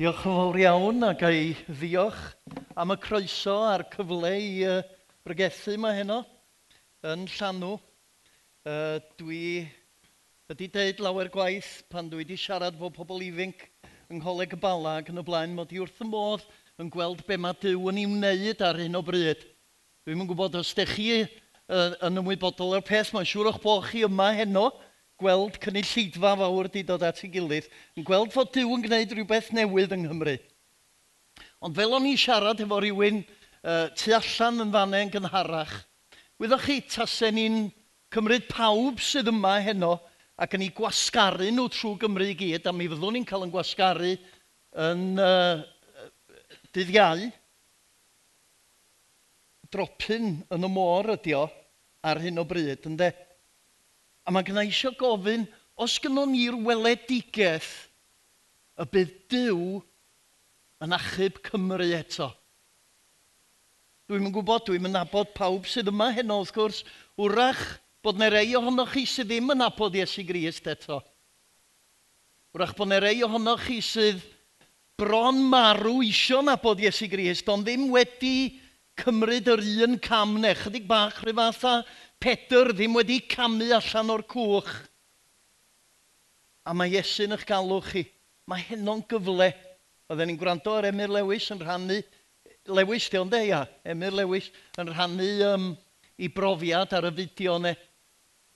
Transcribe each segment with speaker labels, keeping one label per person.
Speaker 1: Diolch yn fawr iawn ac ei ddiolch am y croeso a'r cyfle i uh, bregethu yma heno yn Llanw. Uh, dwi wedi deud lawer gwaith pan dwi wedi siarad fo pobl ifanc yng Ngholeg y Bala ac yn y blaen. mod i wrth y modd yn gweld be mae Dyw yn ei wneud ar hyn o bryd. Dwi'n yn gwybod os ydych chi uh, yn ymwybodol o'r peth. Mae'n siŵr o'ch bod chi yma heno gweld cynulleidfa fawr wedi dod at ei gilydd, yn gweld fod Dyw yn gwneud rhywbeth newydd yng Nghymru. Ond fel o'n i siarad efo rhywun uh, tu allan yn fanau yn gynharach, wyddoch chi tasen ni'n cymryd pawb sydd yma heno ac yn ei gwasgaru nhw trwy Gymru i gyd, a mi fyddwn ni'n cael yn gwasgaru yn uh, dyddiau. Dropyn yn y môr ydi o ar hyn o bryd, ynddo? A mae gynna eisiau gofyn, os gynnwn ni'r weledigaeth y bydd Dyw yn achub Cymru eto. Dwi'n yn gwybod, dwi'n yn nabod pawb sydd yma heno wrth gwrs, wrach bod na rei ohonoch chi sydd ddim yn nabod Iesu Grist eto. Wrach bod na rei ohonoch chi sydd bron marw isio nabod Iesu Grist, ond ddim wedi cymryd yr un cam neu chydig bach rhyw fath Pedr ddim wedi camu allan o'r cwch. A mae Iesu'n eich galw chi. Mae heno'n gyfle. Oedden ni'n gwrando ar Emyr Lewis yn rhannu, Lewis di ond e, ia, Emyr Lewis, yn rhannu um, i brofiad ar y fideo ne,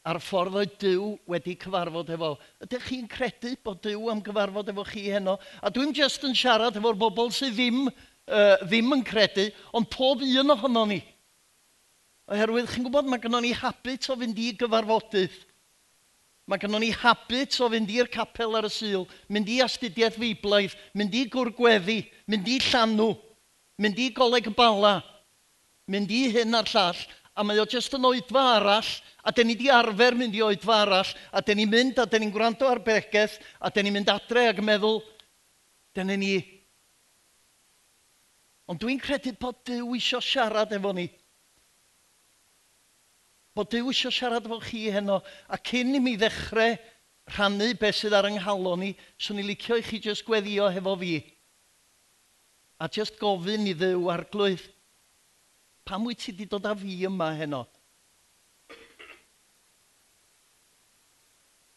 Speaker 1: a'r ffordd oedd Dyw wedi cyfarfod efo. Ydych chi'n credu bod Dyw am gyfarfod efo chi heno? A dwi'n just yn siarad efo'r bobl sydd ddim, uh, ddim yn credu, ond pob un ohono ni Oherwydd, chi'n gwybod, mae gennym ni habit o fynd i gyfarfodydd. Mae gennym ni habit o fynd i'r capel ar y syl, mynd i astudiaeth feiblaidd, mynd i gwrgweddi, mynd i llanw, mynd i goleg bala, mynd i hyn a'r llall, a mae o jyst yn oedfa arall, a dyn ni di arfer mynd i oedfa arall, a dyn ni'n mynd, a dyn ni'n gwrando ar begaeth, a dyn ni'n mynd adre ac yn meddwl, dyn ni... Ond dwi'n credu bod Dyw eisiau siarad efo ni bod Dyw eisiau siarad efo chi heno. A cyn i mi ddechrau rhannu beth sydd ar ynghalon ni, swn i licio i chi jyst gweddio hefo fi. A jyst gofyn i ddew arglwydd, pam wyt ti wedi dod â fi yma heno?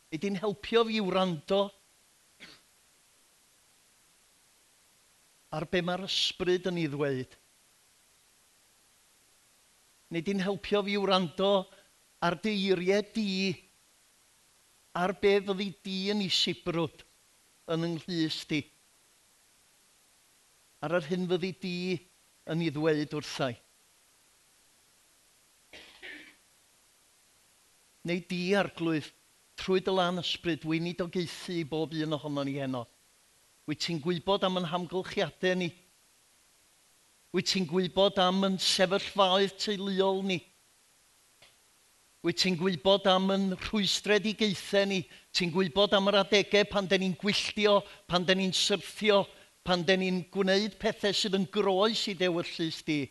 Speaker 1: Ydy'n di'n helpio fi wrando ar be mae'r ysbryd yn ei ddweud neu di'n helpio fi wrando ar dy eiriau di, ar be fyddi di yn ei sibrwd yn ynglys di. Ar yr hyn fyddi di yn ei ddweud wrthau. Neu di arglwydd trwy dy lan ysbryd, wy'n i i bob un ohono ni heno. Wyt ti'n gwybod am yn hamgylchiadau ni, Wyt ti'n gwybod am yn sefyllfaoedd teuluol ni? Wyt ti'n gwybod am yn rhwystredigaethau ni? Ti'n gwybod am yr adegau pan da ni'n gwylltio, pan da ni'n syrthio, pan da ni'n gwneud pethau sydd yn groes i dewyllus di?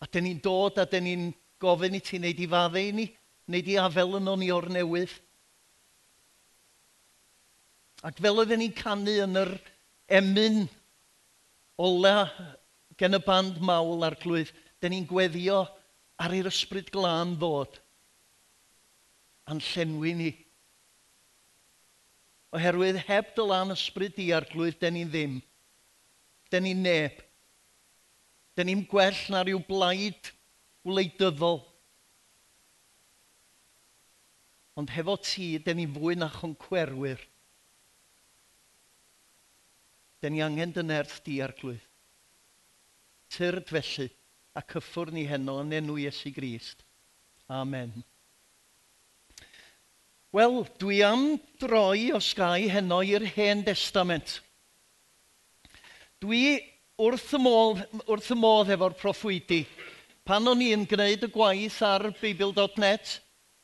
Speaker 1: A dyn ni'n dod a dyn ni'n gofyn i ti wneud i faddau ni, wneud i afel yn o'n i o'r newydd. Ac fel oedden ni'n canu yn yr emyn ola gen y band mawl ar glwydd, dyn ni'n gweddio ar i'r ysbryd glân ddod a'n llenwi ni. Oherwydd heb dy lan ysbryd i ar glwydd, dyn ni ddim. Dyn ni'n neb. Dyn ni'n gwell na rhyw blaid wleidyddol. Ond hefo ti, dyn ni'n fwy na chwncwerwyr. Da ni angen dy nerth di arglwydd. Tyrd felly a cyffwr ni heno yn enw Iesu Grist. Amen. Wel, dwi am droi o sgai heno i'r Hen Testament. Dwi wrth y modd, wrth y modd efo'r proffwydi. Pan o'n i'n gwneud y gwaith ar Beibl.net,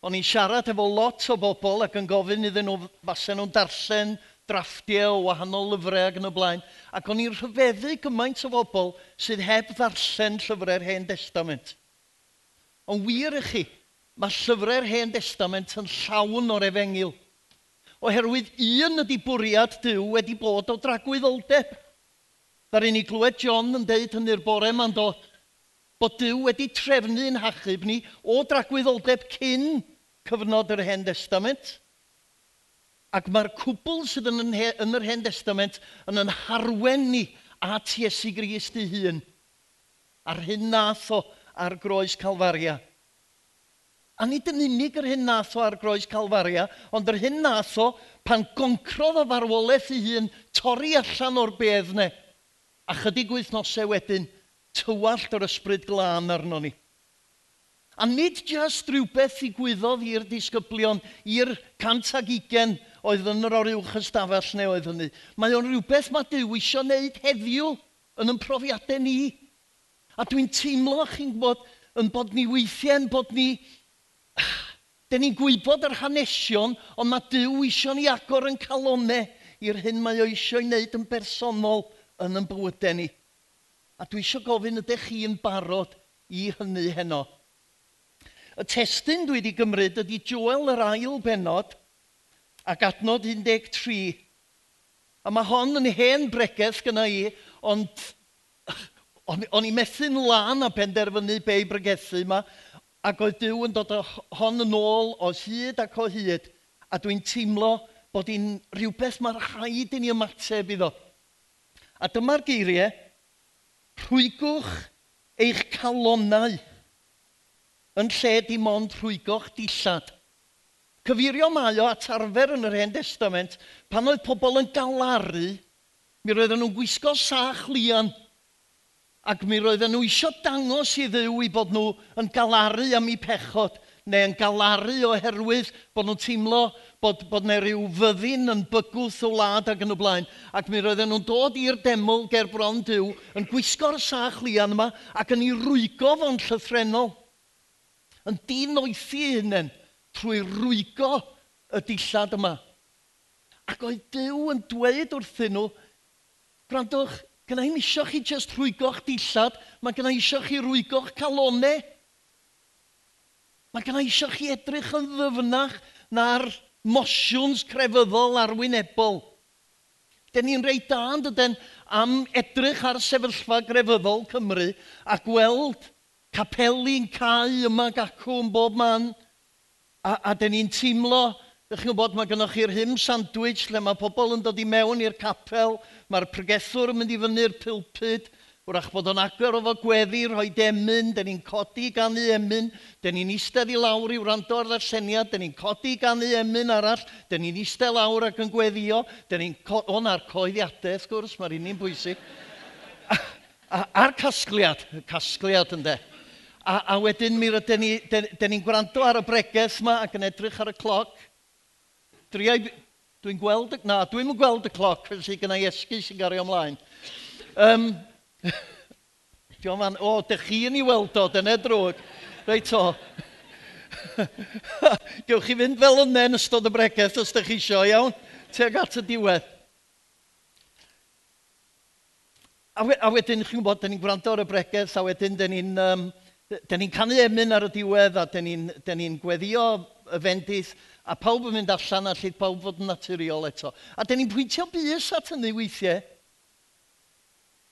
Speaker 1: o'n i'n siarad efo lot o bobl ac yn gofyn iddyn nhw, fasen nhw'n darllen drafftiau o wahanol lyfrau ac yn y blaen. Ac o'n i'n rhyfeddu gymaint o bobl sydd heb ddarllen llyfrau'r Hen Testament. Ond wir i chi, mae llyfrau'r Hen Testament yn llawn o'r efengil. Oherwydd un ydy bwriad Dyw wedi bod o dragwyddoldeb. Dar ni glywed John yn deud hynny'r bore ma'n do, bod Dyw wedi trefnu'n hachub ni o dragwyddoldeb cyn cyfnod yr Hen Testament. Ac mae'r cwbl sydd yn, yn, yn yr Hen Testament yn yn harwen ni at Iesu Grist ei hun. A'r hyn nath o ar groes Calfaria. A nid yn unig yr hyn nath o ar groes Calfaria, ond yr hyn nath o pan goncrodd o farwolaeth ei hun torri allan o'r bedd ne. A chydig wythnosau wedyn, tywallt yr ysbryd glân arno ni. A nid just rhywbeth ddigwyddodd i'r disgyblion, i'r cant ag ugen oedd yn yr oruwch ystafell neu oedd hynny. Mae o'n rhywbeth mae Dyw isio wneud heddiw yn yn profiadau ni. A dwi'n teimlo, chi'n gwybod, yn bod ni weithiau, yn bod ni... Da ni'n gwybod yr hanesion, ond mae Dyw isio ni agor yn calonau i'r hyn mae o isio wneud yn bersonol yn yn bywydau ni. A dwi eisiau gofyn ydych chi'n barod i hynny heno. Y testyn dwi wedi gymryd ydy Joel yr ail benod, ac adnod 13. A mae hon yn hen bregeth gyda i, ond o'n, on i methu'n lan a penderfynu be i bregethu yma, ac oedd Dyw yn dod hon yn ôl o hyd ac o hyd, a dwi'n teimlo bod hi'n rhywbeth mae'r rhaid i ni ymateb iddo. A dyma'r geiriau, rhwygwch eich calonau yn lle dim ond rhwygoch dillad. Cyfirio mae o at arfer yn yr Hen Testament, pan oedd pobl yn galaru, mi roedden nhw'n gwisgo sach lian. Ac mi roedden nhw isio dangos i ddew i bod nhw yn galaru am eu pechod, neu yn galaru oherwydd bod nhw'n teimlo bod, bod yna rhyw fyddin yn bygwth o wlad ac yn y blaen. Ac mi roedden nhw'n dod i'r deml ger bron diw yn gwisgo'r sach lian yma ac yn ei rwygo fo'n llythrenol. Yn dyn oethu hunain trwy rwygo y dillad yma. Ac oedd Dyw yn dweud wrthyn nhw, gwrandwch, gyna i'n isio chi jyst rwygo'ch dillad, mae gyda isio chi rwygo'ch calonau. Mae gyda isio chi edrych yn ddyfnach na'r mosiwns crefyddol arwynebol. Den ni'n rei da yn dydyn am edrych ar sefyllfa grefyddol Cymru a gweld capeli'n cael yma gacw yn bob man, A, a dyn ni'n teimlo, ydych chi'n gwybod, mae gennych chi'r hym sandwich lle mae pobl yn dod i mewn i'r capel, mae'r pregethwr yn mynd i fyny'r pulpud, wrach bod o'n agor o fo gweddi, rhoi demyn, dyn ni'n codi gan ganu emyn, dyn ni'n eistedd i lawr i wrando ar ddarseniad, dyn ni'n codi gan ganu emyn arall, dyn ni'n eistedd lawr ac yn gweddio, dyn ni'n... O, na'r coeddiadau, wrth gwrs, mae'r un i'n bwysig. a, a, a'r casgliad, casgliad ynde. A, a wedyn mi rydyn ni, dyn, ni'n gwrando ar y breges yma ac yn edrych ar y cloc. Driau, dwi'n gweld, na, dwi'n gweld y cloc, felly gyda i esgu sy'n gario ymlaen. Um, Diolch man, o, dych chi yn ei weld o, dyna drwg. Reit o. Gewch chi fynd fel yna yn ystod y bregaeth os ydych chi isio, iawn? Teg at y diwedd. A, we, a wedyn, chi'n gwybod, dyn ni'n gwrando ar y bregaeth, a wedyn dyn ni'n um, Da ni'n canu emyn ar y diwedd a da ni'n ni gweddio y fendith a pawb yn mynd allan a lle pawb fod yn naturiol eto. A da ni'n pwyntio bus at hynny weithiau.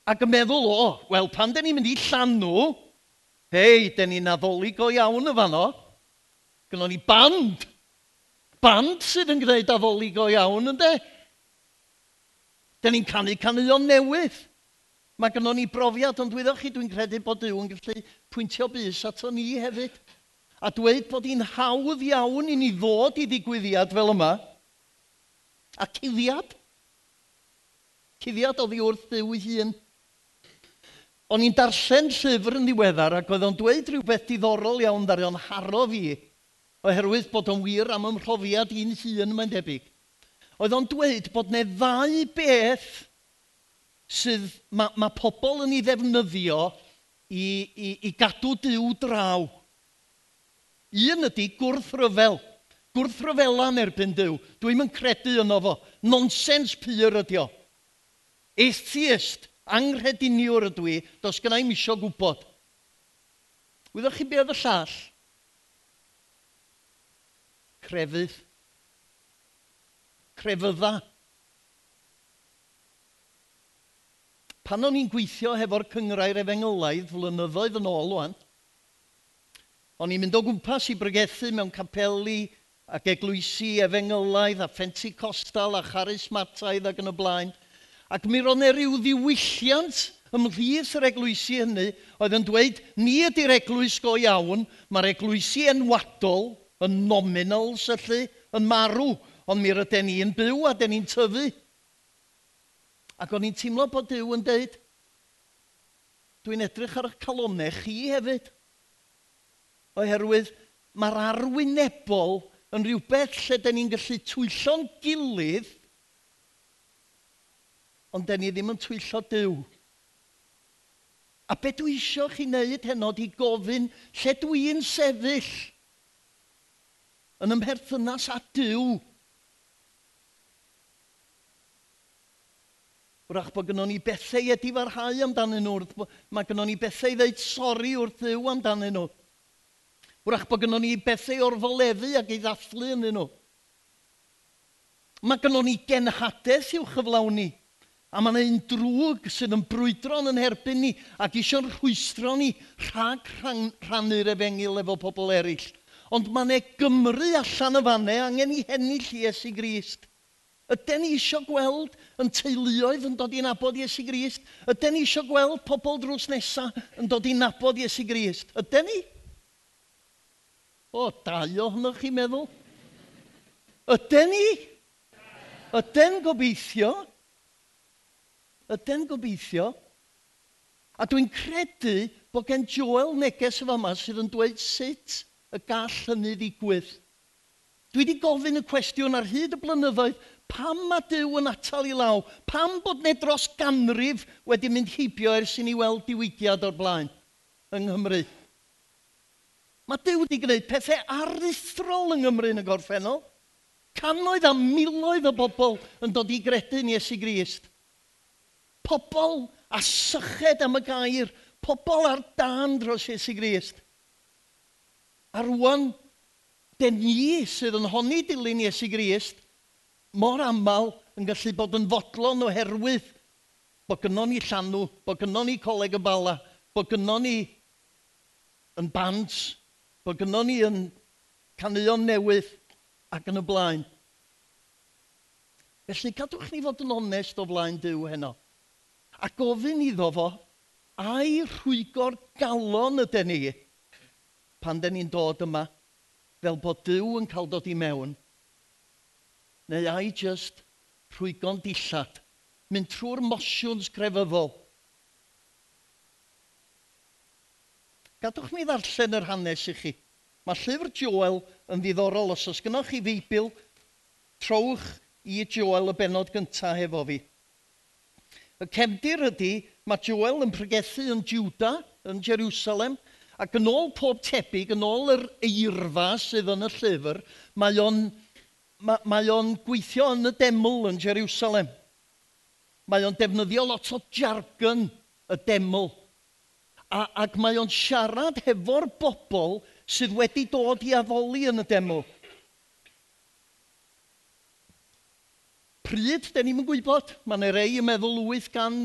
Speaker 1: Ac yn meddwl, o, wel, pan da ni'n mynd i llanw, hei, da ni'n addoli go iawn y fanno. Gynnon ni band. Band sydd yn gwneud addoli go iawn, ynddo? Da ni'n canu canuon newydd. Mae gynnon ni brofiad, ond dwi chi, dwi'n credu bod Dyw yn gallu pwyntio bus ato ni hefyd. A dweud bod hi'n hawdd iawn i ni ddod i ddigwyddiad fel yma. A cuddiad. Cuddiad oddi wrth Dyw ei hun. O'n i'n darllen llyfr yn ddiweddar ac oedd o'n dweud rhywbeth diddorol iawn ddari o'n haro fi oherwydd bod o'n wir am ymhrofiad un hun mae'n debyg. Oedd o'n dweud bod ne ddau beth sydd mae, mae pobl yn ei ddefnyddio i, i, i gadw diw draw. Un ydy gwrthryfel. Gwrthryfela yn erbyn diw. Dwi'n yn credu yno fo. Nonsens pur ydy o. Atheist, anghrediniwr ydw i, does gynnau i'm isio gwybod. Wyddoch chi beth y llall? Crefydd. Crefydda. Pan o'n i'n gweithio hefo'r cyngrair efengylaidd flynyddoedd yn ôl o'n, o'n i'n mynd o gwmpas i brygethu mewn capeli ac eglwysi efengylaidd a ffenti costal a charismataidd ac yn y blaen. Ac mi ro'n e ryw ddiwylliant ymhlith yr eglwysi hynny oedd yn dweud, ni ydy'r eglwys go iawn, mae'r eglwysi enwadol, yn nominals felly, yn marw, ond mi rydyn ni'n byw a dyn ni'n tyfu. Ac o'n i'n teimlo bod Dyw yn deud, dwi'n edrych ar eich calonau chi hefyd. Oherwydd mae'r arwynebol yn rhywbeth lle da ni'n gallu twyllo'n gilydd, ond da ni ddim yn twyllo Dyw. A be dwi eisiau chi wneud heno i gofyn lle dwi'n sefyll yn ymherthynas a Dyw Wrach bod gynnwn ni bethau ydi farhau amdanyn nhw. Mae gynnwn ni bethau ddeud sori wrth ddiw amdanyn nhw. Wrach bod gynnwn ni bethau o'r foleddu ac ei ddathlu yn nhw. Mae gynnwn ni genhadaeth i'w chyflawn ni. A mae yna un drwg sydd yn brwydron yn herbyn ni ac eisiau'n rhwystro ni rhag rhannu'r efengil efo pobl eraill. Ond mae yna Gymru allan y fannau angen i hennill Iesu Grist. Ydy ni eisiau gweld yn teuluoedd yn dod i nabod Iesu Grist? Ydy ni eisiau gweld pobl drws nesaf yn dod i nabod Iesu Grist? Ydy ni? O, dau ohonoch chi'n meddwl? Ydy ni? Ydy'n gobeithio? Ydy'n gobeithio? A dwi'n credu bod gen Joel neges y fama sydd yn dweud sut y gall hynny ddigwydd. Dwi wedi gofyn y cwestiwn ar hyd y blynyddoedd Pam mae Dyw yn atal i law? Pam bod ne dros ganrif wedi mynd hibio ers i ni weld diwygiad o'r blaen yng Nghymru? Mae Dyw wedi gwneud pethau aruthrol yng Nghymru yn y gorffennol. Canoedd a miloedd o bobl yn dod i gredu'n Iesu Grist. Pobl a syched am y gair. Pobl ar dan dros Iesu Grist. A rwan, den ni sydd yn honni dilyn Iesu Grist – mor aml yn gallu bod yn fodlon oherwydd bod gynnon ni llanw, bod gynnon ni coleg y bala, bod gynnon ni yn bant, bod gynnon ni yn canuon newydd ac yn y blaen. Felly cadwch ni fod yn onest o flaen Dyw heno. A gofyn iddo fo, a'i rhwygo'r galon ydy ni pan dyn ni'n dod yma fel bod Dyw yn cael dod i mewn neu ai just rhwygon dillad, mynd trwy'r mosiwns grefyddol. Gadwch mi ddarllen yr hanes i chi. Mae llyfr Joel yn ddiddorol os oes gynnwch chi feibl, trowch i Joel y benod gyntaf hefo fi. Y cefndir ydy, mae Joel yn pregethu yn Juda, yn Jerusalem, ac yn ôl pob tebyg, yn ôl yr eirfa sydd yn y llyfr, mae o'n ma, mae o'n gweithio yn y deml yn Jerusalem. Mae o'n defnyddio lot o jargon y deml. A, ac mae o'n siarad hefo'r bobl sydd wedi dod i addoli yn y deml. pryd, da ni'n gwybod, mae yna rei yn meddwl 800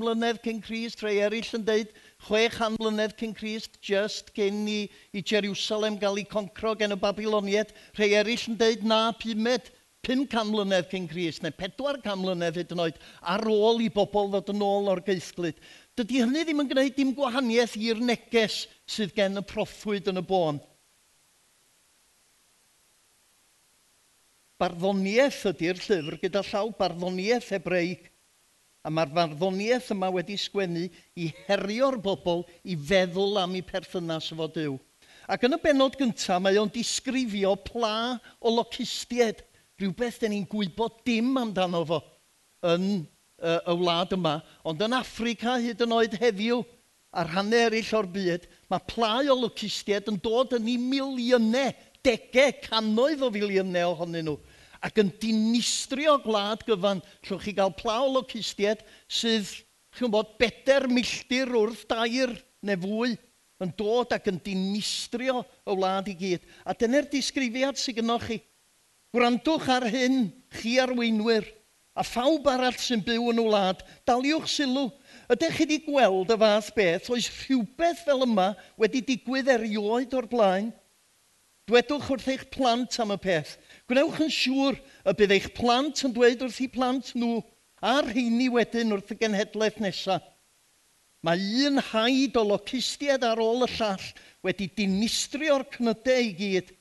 Speaker 1: mlynedd cyn Cris, rei eraill yn deud 600 mlynedd cyn Christ, just gen i, i Jerusalem gael ei concro gen y Babiloniaid. rhai eraill yn dweud na pumed, 500 mlynedd cyn Christ, neu 400 mlynedd hyd yn oed, ar ôl i bobl ddod yn ôl o'r geisglyd. Dydy hynny ddim yn gwneud dim gwahaniaeth i'r neges sydd gen y proffwyd yn y bôn. Barddoniaeth ydy'r llyfr gyda llaw barddoniaeth hebreig. A mae'r farddoniaeth yma wedi sgwennu i herio'r bobl i feddwl am eu perthynas efo Dyw. Ac yn y benod gyntaf, mae o'n disgrifio pla o locustiaid, rhywbeth dyn ni'n gwybod dim amdano fo yn uh, y wlad yma, ond yn Affrica hyd yn oed heddiw a'r hanner eraill o'r byd, mae plau o locustiaid yn dod yn ei miliynau, degau, cannoedd o filiynau ohonyn nhw ac yn dinistrio gwlad gyfan. Llwch chi gael plawl o custied sydd, chi'n bod, bedair milltir wrth dair neu fwy yn dod ac yn dinistrio y wlad i gyd. A dyna'r disgrifiad sydd gynnwch chi. Gwrandwch ar hyn, chi arweinwyr, a phawb arall sy'n byw yn y wlad, daliwch sylw. Ydych chi wedi gweld y fath beth, oes rhywbeth fel yma wedi digwydd erioed o'r blaen? Dwedwch wrth eich plant am y peth, Gwnewch yn siŵr y bydd eich plant yn dweud wrth eu plant nhw a'r rheini wedyn wrth y genhedlaeth nesaf. Mae un haid o locustiaid ar ôl y llall wedi dinistrio'r cnydau i gyd.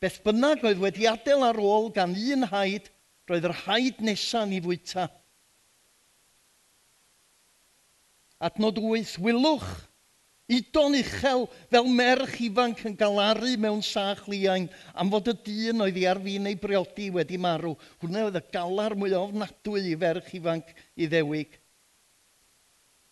Speaker 1: Beth bynnag oedd wedi adael ar ôl gan un haid, roedd yr haid nesaf ni fwyta. Adnod 8, wylwch Udon uchel fel merch ifanc yn galaru mewn sach liain am fod y dyn oedd i ar fin ei briodi wedi marw. Hwna oedd y galar mwy ofnadwy i ferch ifanc i ddewig.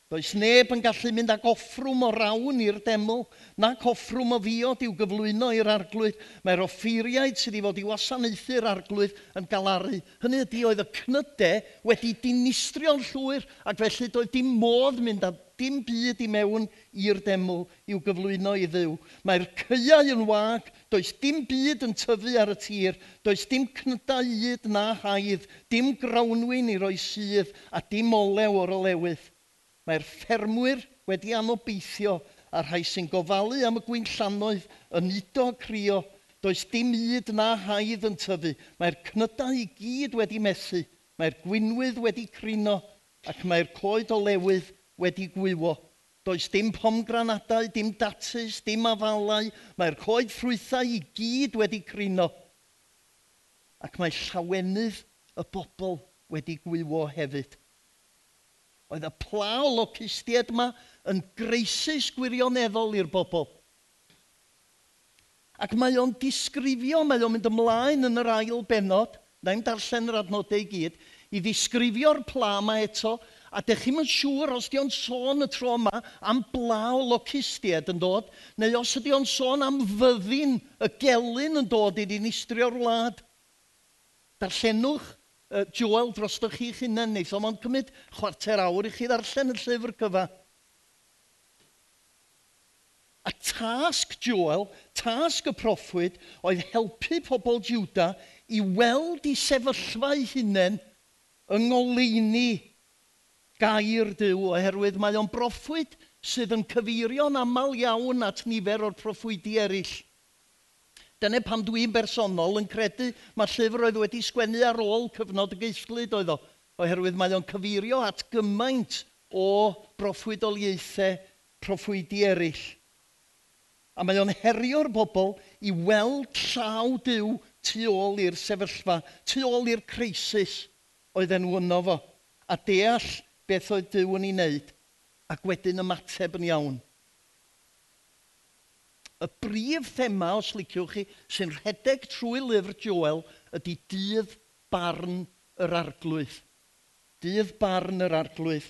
Speaker 1: Does neb yn gallu mynd ag offrwm o rawn i'r deml, nac offrwm o fiod i'w gyflwyno i'r arglwydd. Mae'r offeiriaid sydd i fod i wasanaethu'r arglwydd yn galaru. Hynny ydy oedd y cnydau wedi dinistrio'n llwyr ac felly doedd dim modd mynd â dim byd i mewn i'r deml i'w gyflwyno i ddiw. Mae'r cyau yn wag, does dim byd yn tyfu ar y tir, does dim cnydau yd na haidd, dim grawnwyn i roi sydd a dim olew o'r olewydd. Mae'r ffermwyr wedi anobeithio a rhai sy'n gofalu am y gwynllanoedd yn udo crio. Does dim yd na haidd yn tyfu. Mae'r cnydau i gyd wedi methu. Mae'r gwynwydd wedi crino ac mae'r coed o lewydd wedi gwywo. Does dim pomgranadau, dim datus, dim afalau. Mae'r coed ffrwythau i gyd wedi crino. Ac mae llawenydd y bobl wedi gwywo hefyd. Oedd y plaw locustiaid yma yn greisus gwirioneddol i'r bobl. Ac mae o'n disgrifio, mae o'n mynd ymlaen yn yr ail benod, na i'n darllen yr adnodau i gyd, i ddisgrifio'r pla yma eto, a dych chi'n yn siŵr os di o'n sôn y tro yma am blaw locustiaid yn dod, neu os ydi o'n sôn am fyddin y gelyn yn dod i ddinistrio'r wlad. Darllenwch uh, Joel drostoch chi'ch hunain neith, ond mae'n cymryd chwarter awr i chi ddarllen y llyfr cyfa. A tasg Joel, tasg y proffwyd, oedd helpu pobl Juda i weld i sefyllfau hunain yng ngoleini gair dyw oherwydd mae o'n broffwyd sydd yn cyfeirio'n aml iawn at nifer o'r proffwydi eraill. Dyna pam dwi'n bersonol yn credu mae'r llyfr oedd wedi sgwennu ar ôl cyfnod y geisglyd oedd o, oherwydd mae o'n cyfeirio at gymaint o broffwydoliaethau proffwydi eraill. A mae o'n herio'r bobl i weld llaw diw tu ôl i'r sefyllfa, tu ôl i'r crisis oedd yn wyno fo, a deall beth oedd diw yn ei wneud, ac wedyn ymateb yn iawn y brif thema, os liciwch chi, sy'n rhedeg trwy lyfr Joel ydy dydd barn yr arglwydd. Dydd barn yr arglwydd.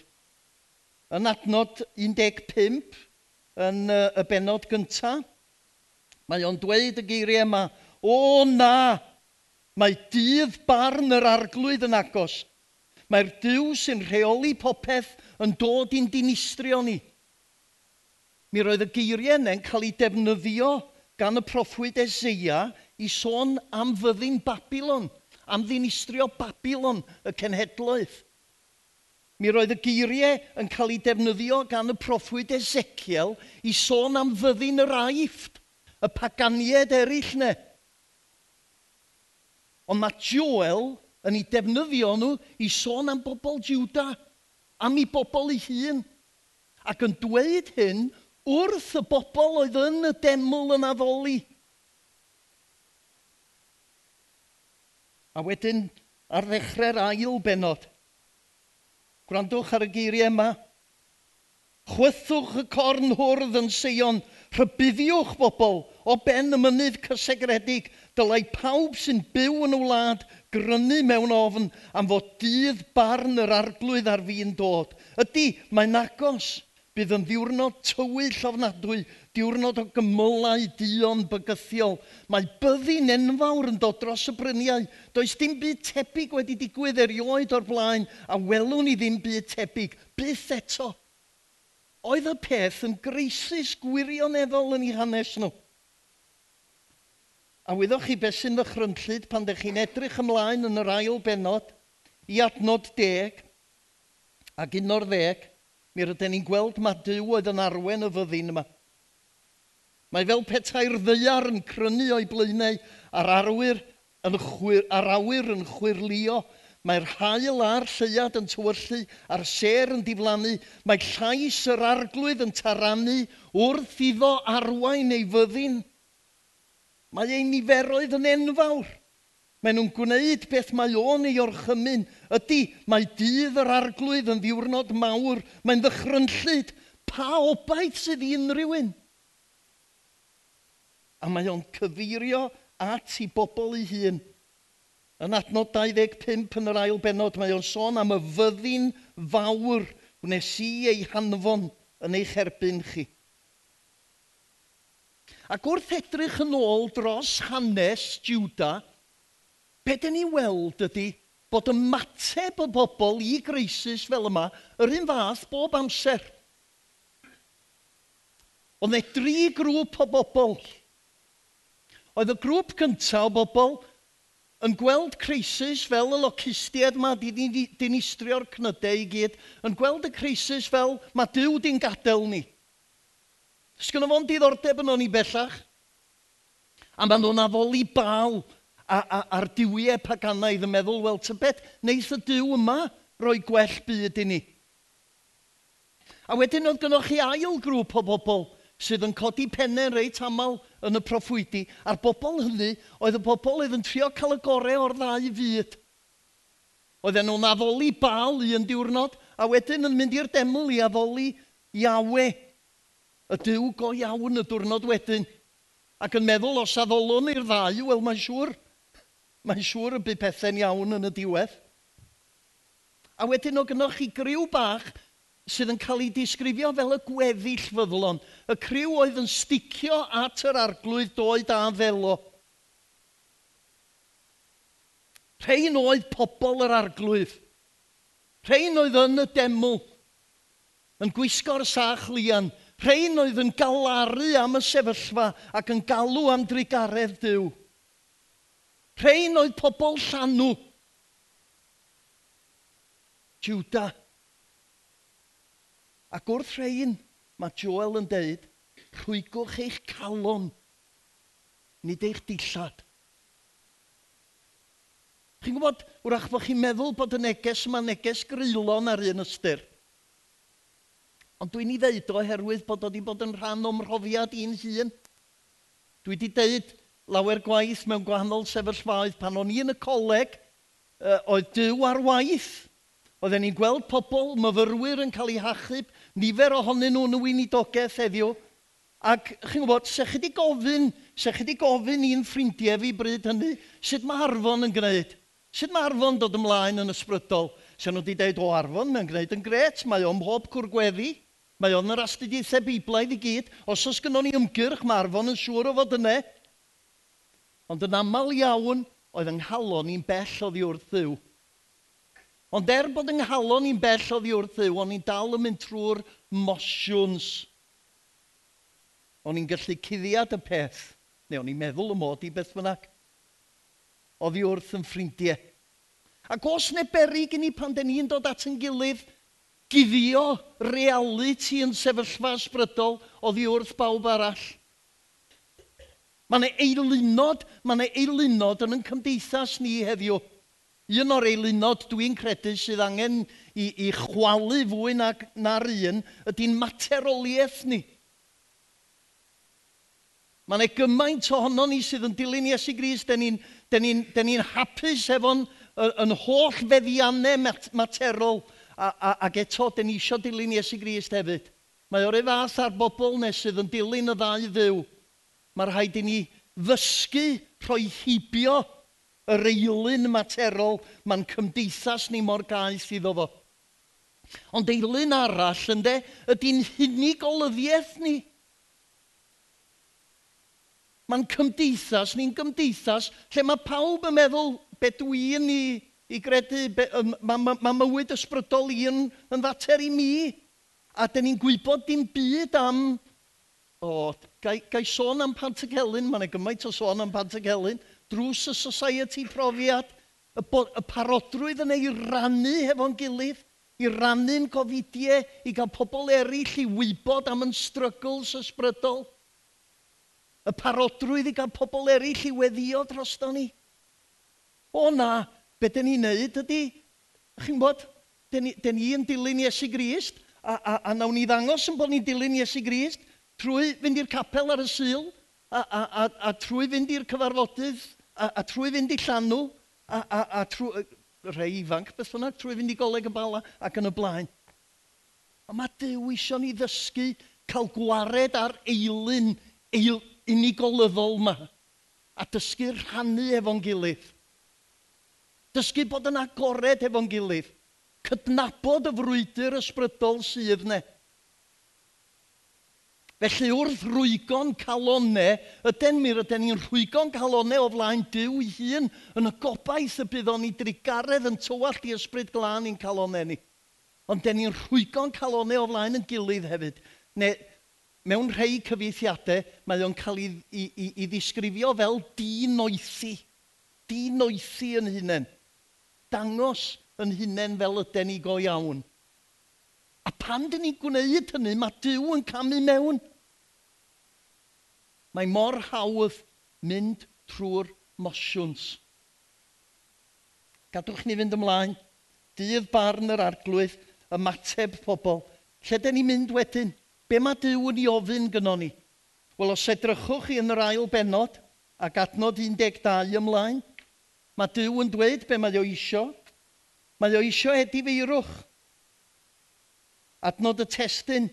Speaker 1: Yn adnod 15, yn y benod gyntaf, mae o'n dweud y geiriau yma, o na, mae dydd barn yr arglwydd yn agos. Mae'r diw sy'n rheoli popeth yn dod i'n dinistrio ni mi roedd y geiriau yna'n cael ei defnyddio gan y proffwyd Eseia i sôn am fyddin Babylon, am ddinistrio Babylon y cenhedloedd. Mi roedd y geiriau yn cael ei defnyddio gan y proffwyd Ezekiel i sôn am fyddin yr aifft, y paganiad eraill ne. Ond mae Joel yn ei defnyddio nhw i sôn am bobl Juda, am ei bobl ei hun. Ac yn dweud hyn wrth y bobl oedd yn y deml yn addoli. A wedyn ar ddechrau'r ail benod, gwrandwch ar y geiriau yma, chwythwch y corn hwrdd yn seion, rhybuddiwch bobl o ben y mynydd cysegredig, dylai pawb sy'n byw yn y wlad grynu mewn ofn am fod dydd barn yr arglwydd ar fi'n dod. Ydy, mae'n agos. Bydd yn ddiwrnod tywyll ofnadwy, diwrnod o gymylau dion bygythiol. Mae byddin enfawr yn dod dros y bryniau. Does dim byd tebyg wedi digwydd erioed o'r blaen, a welwn ni ddim byd tebyg. Byth eto. Oedd y peth yn greisus gwirioneddol yn ei hanes nhw. A wyddoch chi beth sy'n ddychrynllyd pan ddech chi'n edrych ymlaen yn yr ail benod i adnod deg ac un o'r ddeg. Mi rydyn ni'n gweld mae Dyw oedd yn arwen y fyddin yma. Mae fel petai'r ddeiar yn crynu o'i blaenau a'r arwyr yn chwyr, a'r awyr yn chwirlio. Mae'r hael a'r lleiad yn tywyllu a'r ser yn diflannu. Mae llais yr arglwydd yn tarannu wrth iddo arwain ei fyddin. Mae ei niferoedd yn enfawr. Maen nhw'n gwneud beth mae o'n ei orchymyn. Ydy, mae dydd yr arglwydd yn ddiwrnod mawr, mae'n ddychrynllyd. Pa obaith sydd i unrhyw un? A mae o'n cyfeirio at i bobl ei hun. Yn adnod 25 yn yr ail benod, mae o'n sôn am y fyddin fawr wnes i ei hanfon yn eich erbyn chi. Ac wrth edrych yn ôl dros hanes Juda, be dyn ni weld ydy bod ymateb y bobl i greisus fel yma yr un fath bob amser. Oedd e dri grŵp o bobl. Oedd y grŵp cyntaf o bobl yn gweld crisis fel y locustiaid yma di dinistrio'r cnydau i gyd, yn gweld y crisis fel mae Dyw di'n gadael ni. Sgynno fo'n diddordeb yn o'n i bellach. A maen nhw'n afol i bal a, a, a'r diwiau paganaidd yn meddwl, wel, ty beth, neith y diw yma roi gwell byd i ni. A wedyn oedd gynnwch chi ail grŵp o bobl sydd yn codi pennau reit aml yn y proffwydi, a'r bobl hynny oedd y bobl oedd yn trio cael y gorau o'r ddau fyd. Oedden nhw'n addoli bal i yn diwrnod, a wedyn yn mynd i'r deml i addoli Iawe, y diw go iawn y diwrnod wedyn. Ac yn meddwl, os addolwn i'r ddau, wel mae'n siŵr, Mae'n siŵr y bydd pethau'n iawn yn y diwedd. A wedyn o gynnwch chi griw bach sydd yn cael ei disgrifio fel y gweddill fyddlon. Y criw oedd yn sticio at yr arglwydd doed a felo. Rhain oedd pobl yr arglwydd. Rhain oedd yn y deml, yn gwisgo'r sach lian. Rhain oedd yn galaru am y sefyllfa ac yn galw am drigaredd Dyw. Rhain oedd pobl llanw. Juda. Ac wrth rhain, mae Joel yn deud, rhwygwch eich calon, nid eich dillad. Chi'n gwybod, wrach bod chi'n meddwl bod y neges yma neges grylon ar un ystyr. Ond dwi'n ei ddeud oherwydd bod o wedi bod yn rhan o'm mhrofiad i'n hun. Dwi wedi deud lawer gwaith mewn gwahanol sefyllfaoedd. Pan o'n i yn y coleg, uh, oedd dyw ar waith. Oedden ni'n gweld pobl, myfyrwyr yn cael eu hachub, nifer ohonyn nhw yn y weinidogaeth heddiw. Ac chi'n gwybod, se chi di gofyn, se chi di gofyn i'n ffrindiau fi bryd hynny, sut mae Arfon yn gwneud? Sut mae Arfon dod ymlaen yn ysbrydol? Se nhw wedi dweud, o Arfon, mae'n gwneud yn gret, mae o'n mhob cwrgweddi, mae o'n yr astudiaethau biblaidd i gyd. Os oes gynnwn ni ymgyrch, mae Arfon yn siŵr o fod yna. Ond yn aml iawn, oedd yng nghalon ni'n bell oddi wrth ddiw. Ond er bod yng nghalon ni'n bell oddi wrth ddiw, o'n i'n dal yn mynd trwy'r mosiwns. O'n i'n gallu cuddiad y peth, neu o'n i'n meddwl y mod i beth bynnag. Oddi wrth yn ffrindiau. Ac os neu berig i ni pan den ni'n dod at yn gilydd, guddio reality yn sefyllfa ysbrydol oddi wrth bawb arall. Mae yna eilunod, mae yna eilunod yn yn cymdeithas ni heddiw. Un o'r eilunod dwi'n credu sydd angen i, i chwalu fwy na'r na un ydy'n materoliaeth ni. Mae yna gymaint ohono ni sydd yn dilyn Iesu Gris, da ni'n ni, ni hapus efo'n yn holl feddiannau mat materol a, a, ac eto, da ni eisiau dilyn Iesu Grist hefyd. Mae o'r fath ar bobl nes sydd yn dilyn y ddau ddiw mae rhaid i ni ddysgu rhoi hibio yr eilyn materol mae'n cymdeithas ni mor gaeth iddo fo. Ond eilyn arall ynddo, ydy'n hunig olyddiaeth ni. Mae'n cymdeithas, ni'n cymdeithas, lle mae pawb yn meddwl be dwi'n i, i gredu, mae ma, ma mywyd ysbrydol i yn, yn fater i mi. A dyn ni'n gwybod dim byd am, o, Gai, gai sôn am Pantagelyn, mae'n gymaint o sôn am Pantagelyn, drws y society profiad, y, bod, y parodrwydd yn ei rannu hefo'n gilydd, i rannu'n gofidiau, i gael pobl eraill i wybod am yn struggles ysbrydol. Y parodrwydd i gael pobl eraill i weddio drosto ni. O na, be dyn ni'n neud ydy, chi'n bod, dyn ni, ni yn dilyn Iesu Grist, a, a, a nawn ni ddangos yn bod ni'n dilyn Iesu Grist, trwy fynd i'r capel ar y syl, a, a, a, a trwy fynd i'r cyfarfodydd, a, a trwy fynd i llanw, a, a, a trwy, rhai ifanc beth bynnag, trwy fynd i goleg y bala ac yn y blaen. A mae Dyw eisiau ni ddysgu cael gwared ar eilyn eil, unigolyddol yma a dysgu rhannu efo'n gilydd. Dysgu bod yn agored efo'n gilydd. Cydnabod y frwydr ysbrydol sydd ne. Felly wrth rwygon calonau, ydyn mi rydyn ni'n rwygon calonau o flaen Dyw i hun yn y gobaith y bydd o'n i drigaredd yn tywallt i ysbryd glân i'n calonau ni. Ond dyn ni'n rwygon calonau o flaen yn gilydd hefyd. Neu mewn rhai cyfeithiadau mae o'n cael ei, i, i, i ddisgrifio fel dinoethu. Dinoethu yn hunain. Dangos yn hunain fel ydyn ni go iawn. A pan dyn ni'n gwneud hynny, mae Dyw yn camu mewn. Mae mor hawdd mynd trwy'r mosiwns. Gadwch ni fynd ymlaen. Dydd barn yr arglwydd, ymateb pobl. Lle dyn ni'n mynd wedyn? Be mae Dyw yn ei ofyn gyno ni? Wel, os edrychwch chi yn yr ail benod ac adnod 12 ymlaen, mae Dyw yn dweud be mae o isio. Mae o isio edifeirwch adnod y testyn.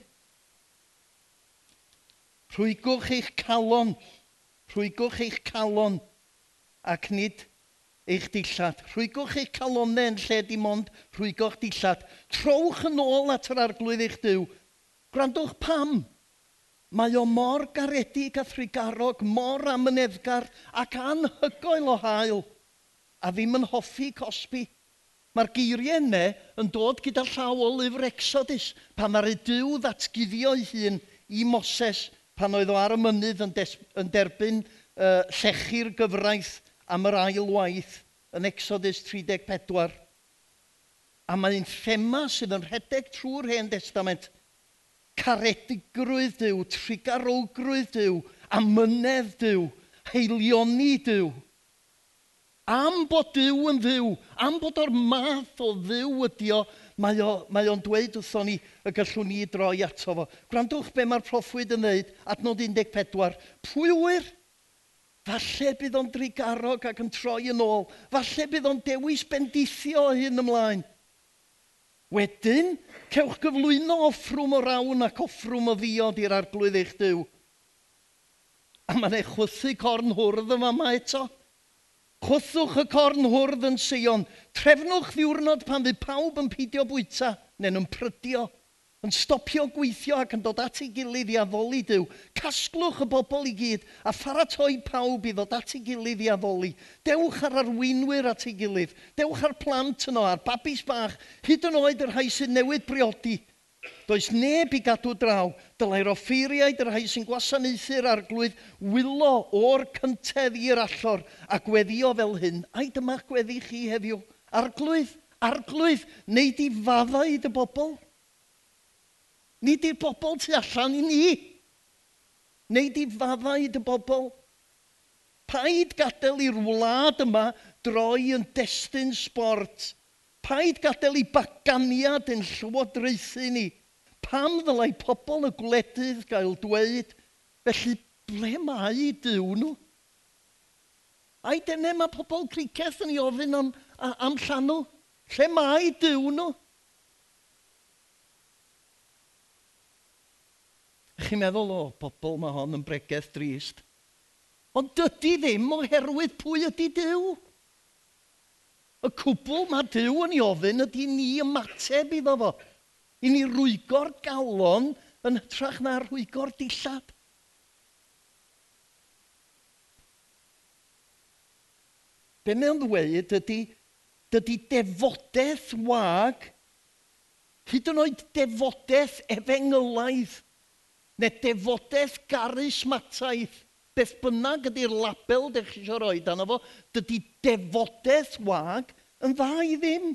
Speaker 1: Rhwygwch eich calon, rhwygwch eich calon ac nid eich dillad. Rhwygwch eich calonau yn lle dim ond rhwygwch dillad. Trowch yn ôl at yr arglwydd eich diw. Gwrandwch pam. Mae o mor garedig a thrigarog, mor amyneddgar ac anhygoel o hael, a ddim yn hoffi cosbi. Mae'r geiriau yna yn dod gyda llaw o lyfr Exodus, pan mae'r Edyw ddatguddio ei hun i Moses pan oedd o ar y mynydd yn, des, yn derbyn uh, llechu'r gyfraith am yr ail waith yn Exodus 34. A mae'n thema sydd yn rhedeg trwy'r hen testament. Caredigrwydd Dyw, trigarogrwydd Dyw, amynedd Dyw, heilioni Dyw. Am bod Dyw yn ddiw, am bod o'r math o ddiw ydi o, mae o'n mae o dweud wrtho ni y gallwn ni droi ato fo. Gwrandwch be mae'r proffwyd yn dweud, adnod 14. Pwy wyr? Falle bydd o'n drigarog ac yn troi yn ôl. Falle bydd o'n dewis bendithio hyn ymlaen. Wedyn, cewch gyflwyno offrwm o rawn ac offrwm o ddiod i'r arglwydd eich dyw. A mae'n eich chwythu corn hwrdd yma yma eto. Chwthwch y corn hwrdd yn Sion. Trefnwch ddiwrnod pan fydd pawb yn pidio bwyta neu'n yn prydio, yn stopio gweithio ac yn dod at ei gilydd i addoli Dyw. Casglwch y bobl i gyd a pharatoi pawb i ddod at ei gilydd i addoli. Dewch ar arweinwyr at ei gilydd. Dewch ar plant yno, ar babis bach, hyd yn oed yr rhai sy'n newid briodi. Does neb i gadw draw, dylai'r offeiriaid yr rhai sy'n gwasanaethu'r arglwydd wylo o'r cyntedd i'r allor a gweddio fel hyn. Ai dyma gweddi chi heddiw. Arglwydd, arglwydd, neud i faddau i dy bobl. Nid i'r bobl tu allan i ni. Neud i faddau i dy bobl. Paid gadael i'r wlad yma droi yn destun sport. Paid gadael i baganiad yn llywodraethu ni. Pam ddylai pobl y gwledydd gael dweud, felly ble mae dyw nhw? Ai dyna mae pobl criceth yn ei ofyn am, am llanw? Lle mae dyw nhw? Chi'n meddwl o bobl mae hon yn bregeth drist? Ond dydy ddim oherwydd pwy ydy Dyw. Y cwbl mae Dyw yn ei ofyn ydy ni ymateb iddo fo. I ni rwygo'r galon yn hytrach na rwygo'r dillad. Be mae'n dweud ydy, dydy defodaeth wag, hyd yn oed defodaeth efengylaidd, neu defodaeth garysmataidd, beth bynnag ydy'r label ydych chi eisiau rhoi dan fo, dydy defodaeth wag yn dda i ddim.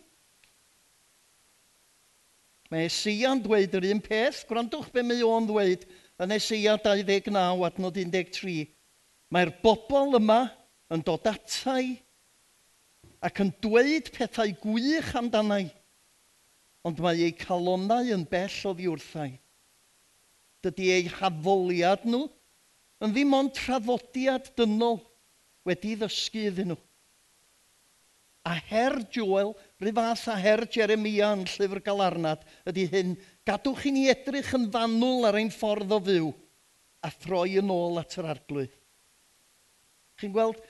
Speaker 1: Mae Esia'n dweud yr un peth, gwrandwch be mae o'n dweud yn Esia 29 adnod 13. Mae'r bobl yma yn dod atai ac yn dweud pethau gwych amdanau, ond mae eu calonau yn bell o ddiwrthau. Dydy eu hafoliad nhw yn ddim ond traddodiad dynol wedi ddysgu iddyn nhw. A her Joel, rhyw fath a her Jeremia yn llyfr galarnad, ydy hyn, gadwch i ni edrych yn fanwl ar ein ffordd o fyw a throi yn ôl at yr arglwydd. Chi'n gweld,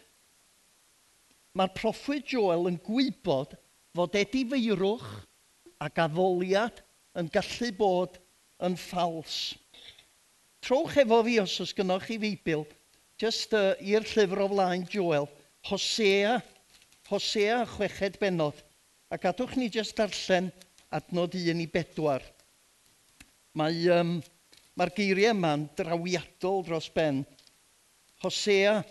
Speaker 1: mae'r proffwyd Joel yn gwybod fod edifeirwch a gaddoliad yn gallu bod yn ffals. Trowch efo fi os oes gynnwch chi feibl, just uh, i'r llyfr o flaen Joel, Hosea, Hosea chweched benod. a gadwch ni just darllen adnod 1 i bedwar. Mae, um, mae'r geiriau yma'n drawiadol dros ben. Hosea,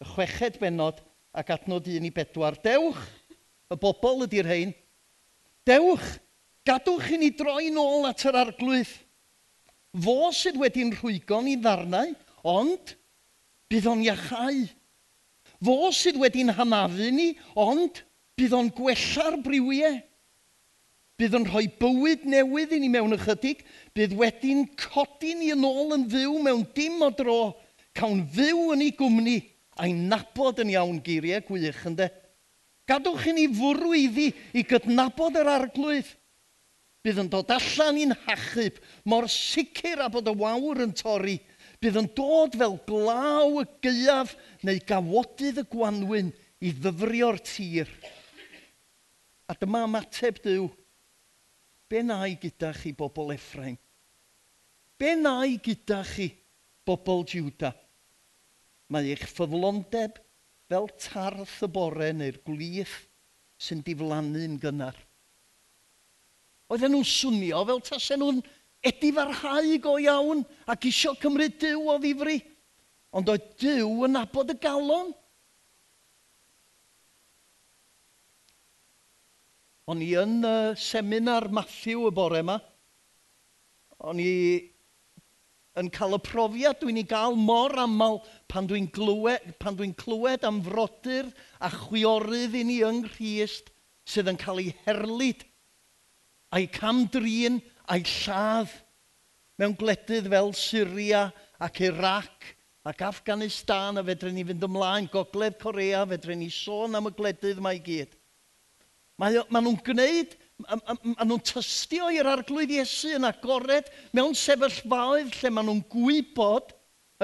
Speaker 1: y chweched benod ac adnod 1 i bedwar. Dewch, y bobl ydy'r hein. Dewch, gadwch i ni droi nôl at yr arglwydd fo sydd wedi'n rhwygo'n i ddarnau, ond bydd o'n iachau. Fo sydd wedi'n hanafu ni, ond bydd o'n gwella'r briwiau. Bydd yn rhoi bywyd newydd i ni mewn ychydig, bydd wedi'n codi ni yn ôl yn fyw mewn dim o dro, cawn fyw yn ei gwmni a'i nabod yn iawn geiriau gwych ynddo. Gadwch i ni fwrw iddi i gydnabod yr arglwydd bydd yn dod allan i'n hachub, mor sicr a bod y wawr yn torri, bydd yn dod fel glaw y gaeaf neu gawodydd y gwanwyn i ddyfrio'r tir. A dyma ymateb Dyw, be na i gyda chi bobl Efraim? Be na i gyda chi bobl Jiwda? Mae eich ffyddlondeb fel tarth y bore neu'r glith sy'n diflannu'n gynnar oedden nhw'n swnio fel tasen nhw'n edif ar go iawn ac isio cymryd Dyw o ddifri. Ond oedd Dyw yn abod y galon. O'n i yn uh, seminar Matthew y bore yma. O'n i yn cael y profiad dwi'n ei gael mor aml pan dwi'n glywed, pan dwi clywed am frodyr a chwiorydd i ni yng Nghyst sydd yn cael ei herlyd a'i camdrin a'i lladd mewn gwledydd fel Syria ac Iraq ac Afghanistan a fedrwn ni fynd ymlaen, Gogledd Corea, fedrwn ni sôn am y gwledydd mae i gyd. Mae, mae nhw'n gwneud, mae nhw'n tystio i'r arglwydd Iesu yn agored mewn sefyllfaoedd lle mae nhw'n gwybod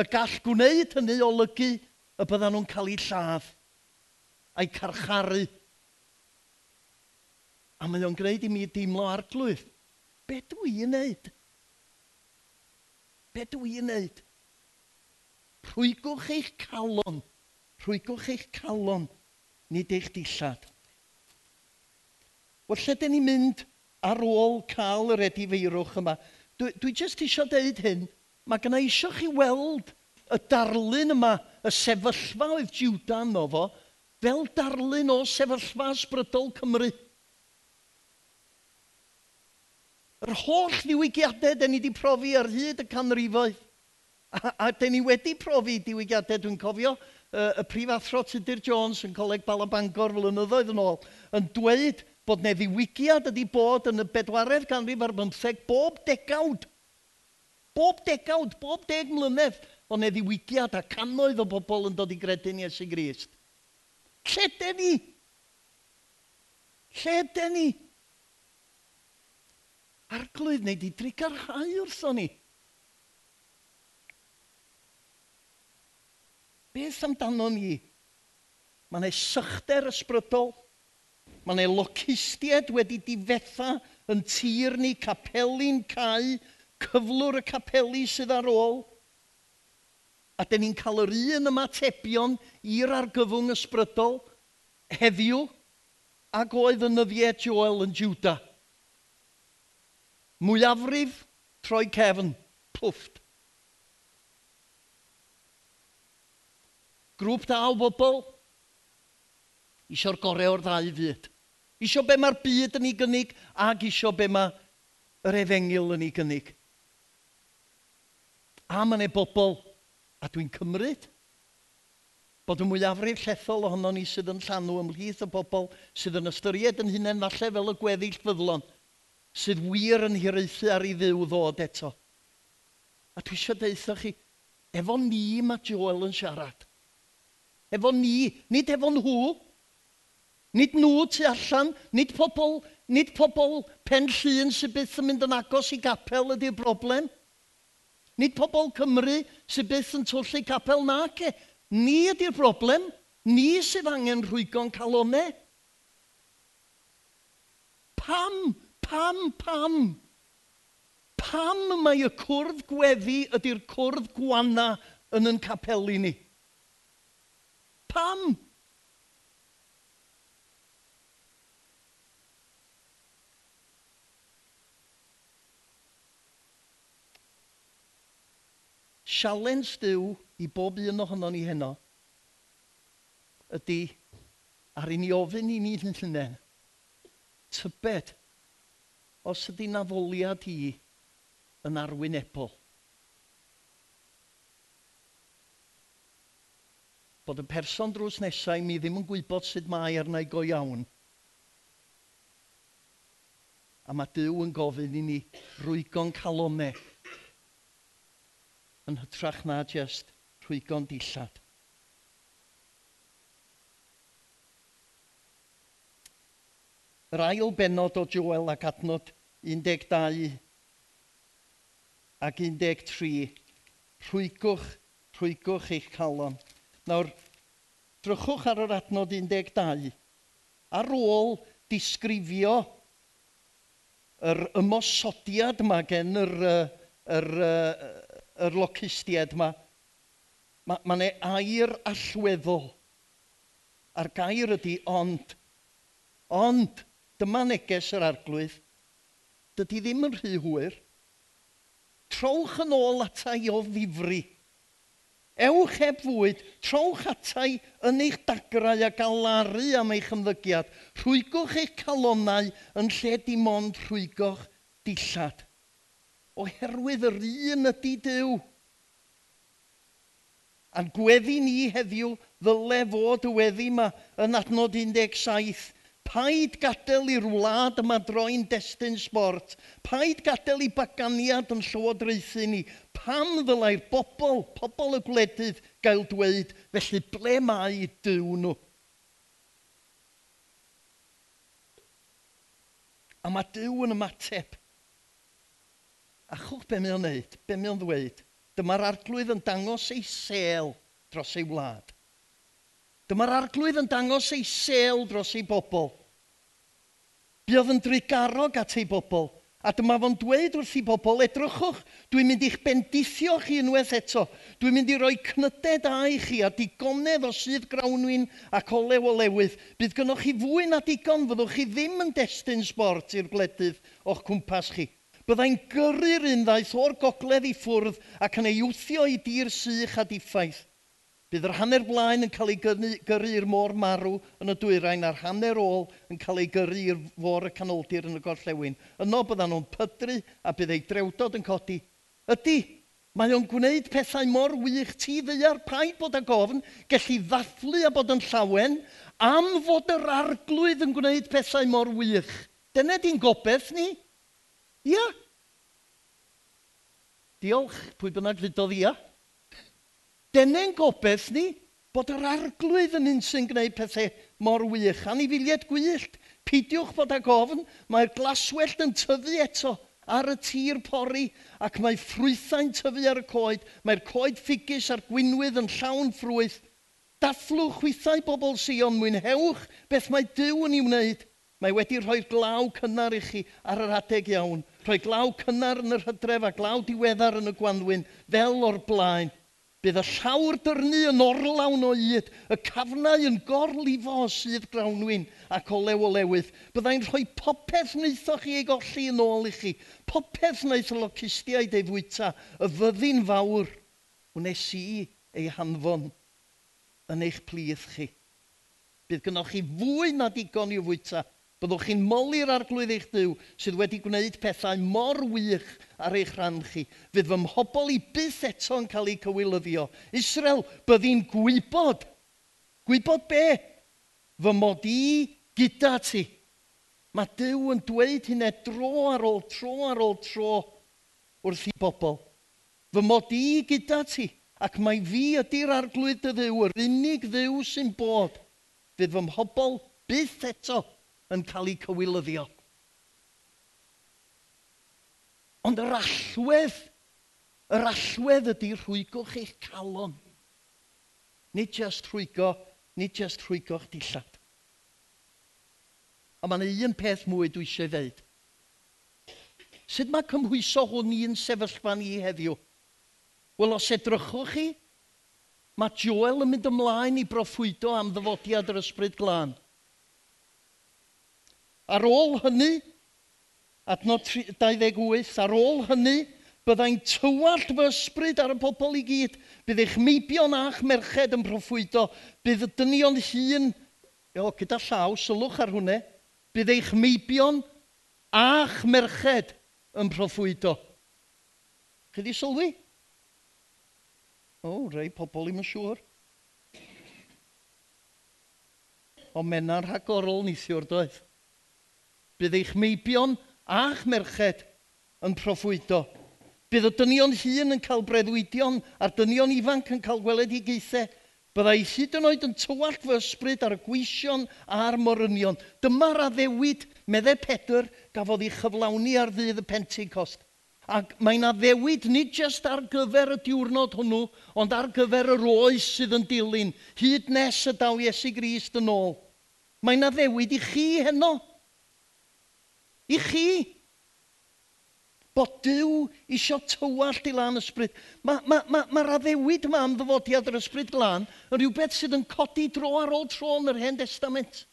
Speaker 1: y gall gwneud hynny olygu y byddan nhw'n cael eu lladd a'i carcharu. A mae o'n gwneud i mi deimlo arglwydd. Be dwi yn neud? Be dwi yn neud? Rhwygwch eich calon. Rhwygwch eich calon. Nid eich dillad. Wel, lle dyn ni'n mynd ar ôl cael yr edifeirwch yma? Dwi, dwi jyst eisiau deud hyn. Mae gyna eisiau chi weld y darlun yma, y sefyllfa oedd Judan o fo, fel darlun o sefyllfa ysbrydol Cymru. yr holl ddiwygiadau dyn ni wedi profi ar hyd y canrifoedd. A, a dyn ni wedi profi diwygiadau, dwi'n cofio, uh, y prifathro Tudur Jones yn Coleg Bala Bangor flynyddoedd yn ôl, yn dweud bod neu ddiwygiad ydi bod yn y bedwaredd canrif ar bymtheg bob degawd. Bob degawd, bob deg mlynedd o neu ddiwygiad a cannoedd o bobl yn dod i gredu'n Iesu Grist. Lle dyn ni? Lle dyn ni? arglwydd neu di drigarhau wrthon ni. Beth amdano ni? Mae yna sychder ysbrydol. Mae yna locustiaid wedi difetha yn tir ni, capeli'n cael, cyflwr y capeli sydd ar ôl. A dyn ni'n cael yr un ymatebion i'r argyfwng ysbrydol heddiw ac oedd yn nyddiau Joel yn Judah mwyafrif troi cefn, plwfft. Grŵp da o bobl, isio'r gorau o'r ddau fyd. Isio be mae'r byd yn ei gynnig ac isio be mae efengil yn ei gynnig. A mae neu bobl, a dwi'n cymryd, bod y mwyafrif llethol ohono ni sydd yn llanw ymhlith y bobl sydd yn ystyried yn hunain falle fel y gweddill fyddlon – sydd wir yn hiraethu ar ei ddiw ddod eto. A dwi eisiau deitha chi, efo ni mae Joel yn siarad. Efo ni, nid efo nhw. Nid nhw tu allan, nid pobl, nid pobl pen llun sydd byth yn mynd yn agos i gapel ydy'r broblem. Nid pobl Cymru sydd byth yn twll i capel na ce. Ni ydy'r broblem. Ni sydd angen rhwygo'n calonau. Pam pam, pam? Pam mae y cwrdd gweddi ydy'r cwrdd gwana yn yn capelu ni? Pam? Sialens diw i bob un ohono ni heno ydy ar i ni ofyn i ni yn llynau. Tybed, os ydy naddoliad i yn arwynebol. Bod y person drws nesau mi ddim yn gwybod sut mae arna i go iawn. A mae Dyw yn gofyn i ni rwygon calonau yn hytrach na jyst rwygon dillad. yr ail benod o Joel ac adnod 12 ac 13. Rhwygwch, rhwygwch eich calon. Nawr, drychwch ar yr adnod 12. Ar ôl disgrifio yr ymosodiad yma gen yr, yr, yr, yr locustiad yma, mae ma yna air allweddol. A'r gair ydy ond, ond, Dyma neges yr arglwydd. Dydy ddim yn rhy hwyr. Trowch yn ôl atai o ddifri. Ewch heb fwyd, trowch atai yn eich dagrau a galaru am eich ymddygiad. Rhwygwch eich calonau yn lle dim ond rhwygoch dillad. Oherwydd yr un ydy Dyw. A'n gweddi ni heddiw ddyle fod y weddi yma yn adnod 17 Paid gadael i'r wlad yma droi'n destyn sport. Paid gadael i baganiad yn llywodraethu ni. Pam ddylai'r bobl, pobl y gwledydd gael dweud, felly ble mae dyw nhw? A mae Dyw yn ymateb. A chwch be mae o'n neud, be mae o'n ddweud. Dyma'r arglwydd yn dangos ei sel dros ei wlad. Dyma'r arglwydd yn dangos ei sel dros ei bobl. Buodd yn drigarog at ei bobl. A dyma fo'n dweud wrth ei bobl, edrychwch, dwi'n mynd i'ch bendithio chi unwaith eto. Dwi'n mynd i roi cnyded a i chi a digonedd o sydd grawnwyn ac olew o lewydd. Bydd gynnwch chi fwy na digon, fyddwch chi ddim yn destyn sbort i'r gwledydd o'ch cwmpas chi. Byddai'n gyrru'r un ddaeth o'r gogledd i ffwrdd ac yn ei wthio i dir sych a diffaith. Bydd yr hanner blaen yn cael ei gyrru i'r môr marw yn y dwyrain a'r hanner ôl yn cael ei gyrru i'r fôr y canoldir yn y gorllewin. Yno byddan nhw'n pydru a bydd ei drewdod yn codi. Ydy, mae o'n gwneud pethau mor wych ti ddeiar paid bod â gofn gellu ddathlu a bod yn llawen, am fod yr arglwydd yn gwneud pethau mor wych. Dyna di'n gobeith ni. Ia. Diolch, pwy bynnag ddudodd dod ia. Dyna'n gobeith ni bod yr arglwydd yn un sy'n gwneud pethau mor wych. Anifiliad gwyllt, pidiwch bod ag ofn, mae'r glaswellt yn tyfu eto ar y tir pori ac mae ffrwythau'n tyfu ar y coed. Mae'r coed ffigus a'r gwynwydd yn llawn ffrwyth. Dathlwch chwythau bobl Sion, mwynhewch beth mae Dyw yn ei wneud. Mae wedi rhoi glaw cynnar i chi ar yr adeg iawn. Rhoi glaw cynnar yn yr hydref a glaw diweddar yn y gwanwyn, fel o'r blaen. Bydd y llawr dyrnu yn orlawn o yd, y cafnau yn gorlifo o sydd grawnwyn ac o lew o lewydd. Byddai'n rhoi popeth wnaethoch chi ei golli yn ôl i chi. Popeth wnaeth y locustiaid ei fwyta, y fyddin fawr, wnes i ei hanfon yn eich plith chi. Bydd gynnwch chi fwy na digon i'w fwyta Byddwch chi'n moli'r arglwydd eich Dyw sydd wedi gwneud pethau mor wych ar eich rhan chi. Fydd fy mhobol i byth eto yn cael ei cywilyddio. Israel, byddi'n gwybod. Gwybod be? Fy mod i gyda ti. Mae Dyw yn dweud hynny dro ar ôl tro ar ôl tro wrth i bobl. Fy mod i gyda ti ac mae fi ydy'r arglwydd y ddiw, yr unig ddiw sy'n bod. Fydd fy mhobol byth eto yn cael ei cywilyddio. Ond yr allwedd, yr allwedd ydy rhwygwch eich calon. Nid just rhwygo, nid just rhwygo'ch dillad. A mae yna un peth mwy dwi eisiau ddeud. Sut mae cymhwyso hwn i'n sefyllfa ni heddiw? Wel, os edrychwch chi, mae Joel yn mynd ymlaen i broffwydo am ddyfodiad yr ysbryd glân. Ar ôl hynny, adnod 28, ar ôl hynny, byddai'n tywallt fy ysbryd ar y pobl i gyd. Bydd eich meibion a'ch merched yn proffwydo. Bydd y dynion hun, o, gyda llaw, sylwch ar hwnna, bydd eich meibion a'ch merched yn proffwydo. Chi di sylwi? O, rei pobl i'm yn siŵr. O, mena'n rhagorol neithiwr doedd. Bydd eich meibion a'ch merched yn proffwydo. Bydd y dynion hun yn cael breddwydion a'r dynion ifanc yn cael gweledigaethau. Bydda hyd yn oed yn tywallt fy ysbryd ar y gweision a'r morynion. Dyma'r addewid, meddai Pedr, gafodd ei chyflawni ar ddydd y Pentecost. Ac mae'n addewid nid jyst ar gyfer y diwrnod hwnnw, ond ar gyfer yr oes sydd yn dilyn, hyd nes y daw Iesu Grist yn ôl. Mae'n addewid i chi heno. I chi. Bod Dyw isio tywallt i lan ysbryd. Mae'r ma, ma, ma, ma addewid yma am ddyfodiad yr ysbryd lan yn rhywbeth sydd yn codi dro ar ôl tro yn yr hen testament.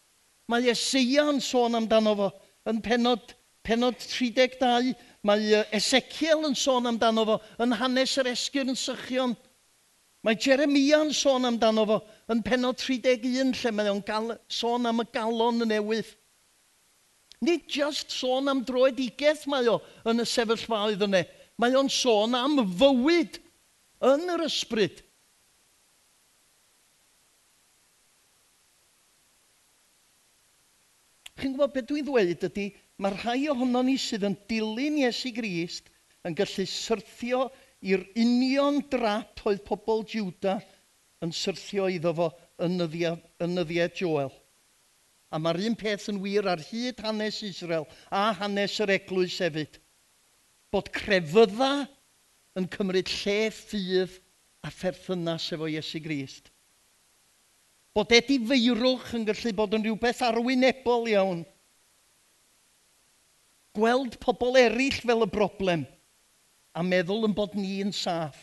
Speaker 1: Mae Eseia yn sôn amdano fo yn penod, penod 32. Mae Ezekiel yn sôn amdano fo yn hanes yr esgyr yn sychion. Mae Jeremia yn sôn amdano fo yn penod 31 lle mae o'n sôn am y galon yn newydd. Nid just sôn am droedigaeth mae o yn y sefyllfaoedd yna. Mae o'n sôn am fywyd yn yr ysbryd. Chi'n gwybod beth dwi'n dweud ydy, mae rhai ohono ni sydd yn dilyn Iesu Grist yn gallu syrthio i'r union drap oedd pobl Juda yn syrthio iddo fo yn nyddiau Joel. A mae'r un peth yn wir ar hyd hanes Israel a hanes yr eglwys hefyd. Bod crefydda yn cymryd lle ffydd a pherthynas efo Iesu Grist. Bod edifeirwch yn gallu bod yn rhywbeth arwynebol iawn. Gweld pobl eraill fel y broblem a meddwl yn bod ni yn saff.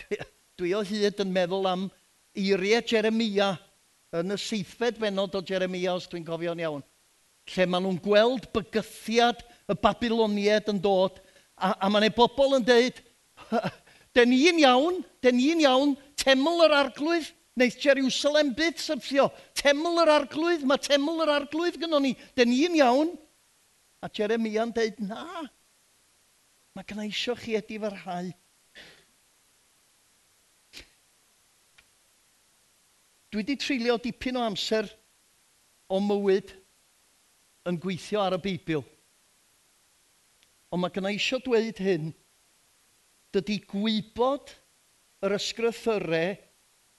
Speaker 1: Dwi, dwi o hyd yn meddwl am eiriau Jeremia yn y seithfed benod o Jeremias, dwi'n cofio'n iawn, lle maen nhw'n gweld bygythiad y Babiloniaid yn dod, a, a maen nhw bobl yn dweud, den ni'n iawn, den ni'n iawn, teml yr arglwydd, wneud Jerusalem byth syrthio, teml yr arglwydd, mae teml yr arglwydd gynnon ni, den ni'n iawn. A Jeremia'n dweud, na, mae gynna eisiau chi edif arhau Dwi wedi trilio dipyn o amser o mywyd yn gweithio ar y Beibl. Ond mae gynna eisiau dweud hyn, dydy gwybod yr ysgrythyrau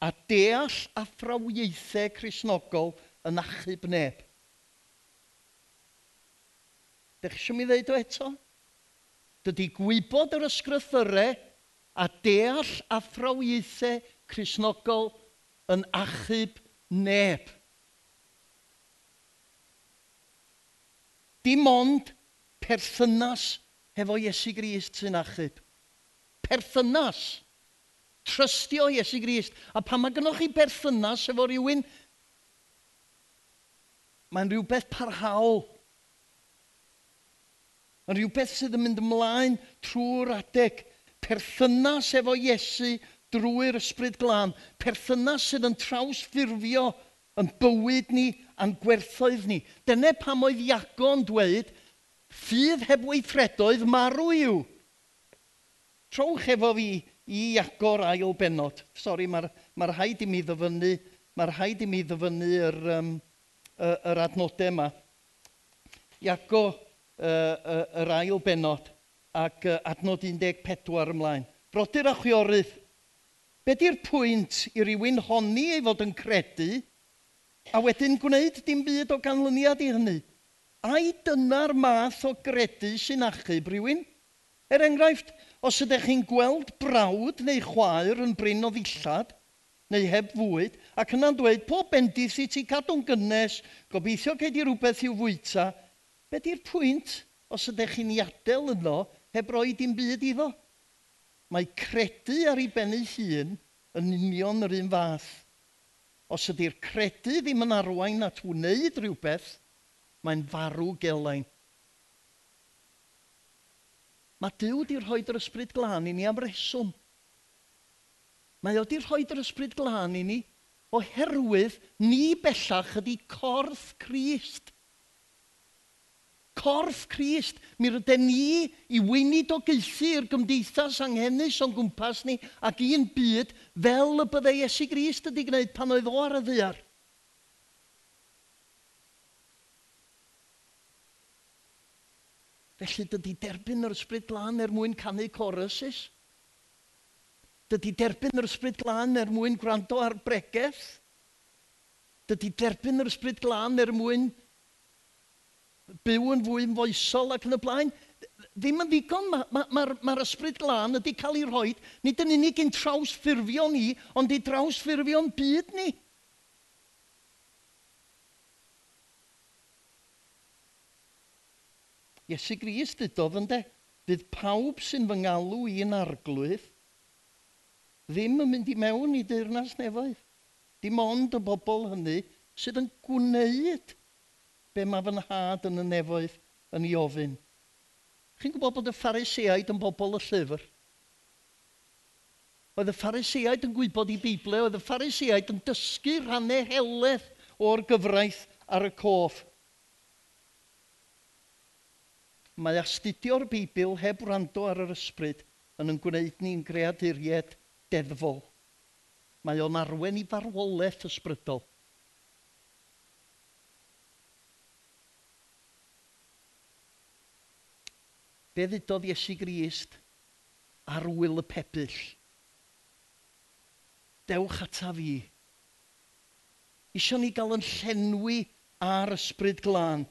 Speaker 1: a deall athrawiaethau chrysnogol yn achub neb. Dech eisiau mi ddeud o eto? Dydy gwybod yr ysgrythyrau a deall athrawiaethau chrysnogol yn achub neb. Dim ond perthynas hefo Iesu Grist sy'n achub. Perthynas. Trystio Iesu Grist. A pan mae gennych chi berthynas efo rhywun, mae'n rhywbeth parhaol. Mae'n rhywbeth sydd yn mynd ymlaen trwy'r adeg. Perthynas efo Iesu drwy'r ysbryd glân, perthynas sydd yn trawsffurfio yn bywyd ni a'n gwerthoedd ni. Dyna pam oedd Iago'n dweud, ffydd heb weithredoedd marw yw. Trowch efo fi i Iago'r ail benod. Sori, mae'r ma rhaid i mi ddyfynu, mae'r rhaid i mi ddyfynu yr, um, yr adnodau yma. Iago uh, yr ail benod ac uh, adnod 14 ymlaen. Brodyr a chwiorydd, Be di'r pwynt i rywun honni ei fod yn credu a wedyn gwneud dim byd o ganlyniad i hynny? Ai dyna'r math o gredu sy'n achub rywun? Er enghraifft, os ydych chi'n gweld brawd neu chwaer yn bryn o ddillad, neu heb fwyd, ac yna'n dweud, pob bendith i ti cadw'n gynnes, gobeithio gei di rhywbeth i'w fwyta, be di'r pwynt os ydych chi'n ei adael yno heb roi dim byd iddo? Mae credu ar ei ben ei hun yn union yr un fath. Os ydy'r credu ddim yn arwain at wneud rhywbeth, mae'n farw gelain. Mae Dyw wedi rhoi yr ysbryd glân i ni am reswm. Mae o wedi rhoi yr ysbryd glân i ni oherwydd ni bellach ydy corff Christ corff Crist, mi rydyn ni i weinidogaethu i'r gymdeithas anghennus o'n gwmpas ni ac un byd fel y byddai Iesu Grist ydy gwneud pan oedd o ar y ddiar. Felly dydy derbyn yr ysbryd glân er mwyn canu corysus. Dydy derbyn yr ysbryd glân er mwyn gwrando ar bregeth. Dydy derbyn yr ysbryd glân er mwyn byw yn fwy foesol ac yn y blaen. Ddim yn ddigon, mae'r ma, ma, ma, ma ysbryd glân ydy cael ei roi, nid yn unig yn trawsffurfio ni, ond i trawsffurfio'n byd ni. Iesu Gris dydodd ynddo, fydd pawb sy'n fy ngalw i'n arglwydd ddim yn mynd i mewn i deyrnas nefoedd. Dim ond y bobl hynny sydd yn gwneud be mae fy nhad yn y nefoedd yn ei ofyn. Chi'n gwybod bod y phariseaid yn bobl y llyfr? Oedd y phariseaid yn gwybod i Beiblio, oedd y phariseaid yn dysgu rhannau heledd o'r gyfraith ar y coff. Mae astudio'r Bibl heb rando ar yr ysbryd yn yn gwneud ni'n greaduried deddfol. Mae o'n arwen i farwolaeth ysbrydol. be ddudodd Iesu Grist ar wyl y pebyll. Dewch ata fi. Isio ni gael yn llenwi ar ysbryd glân.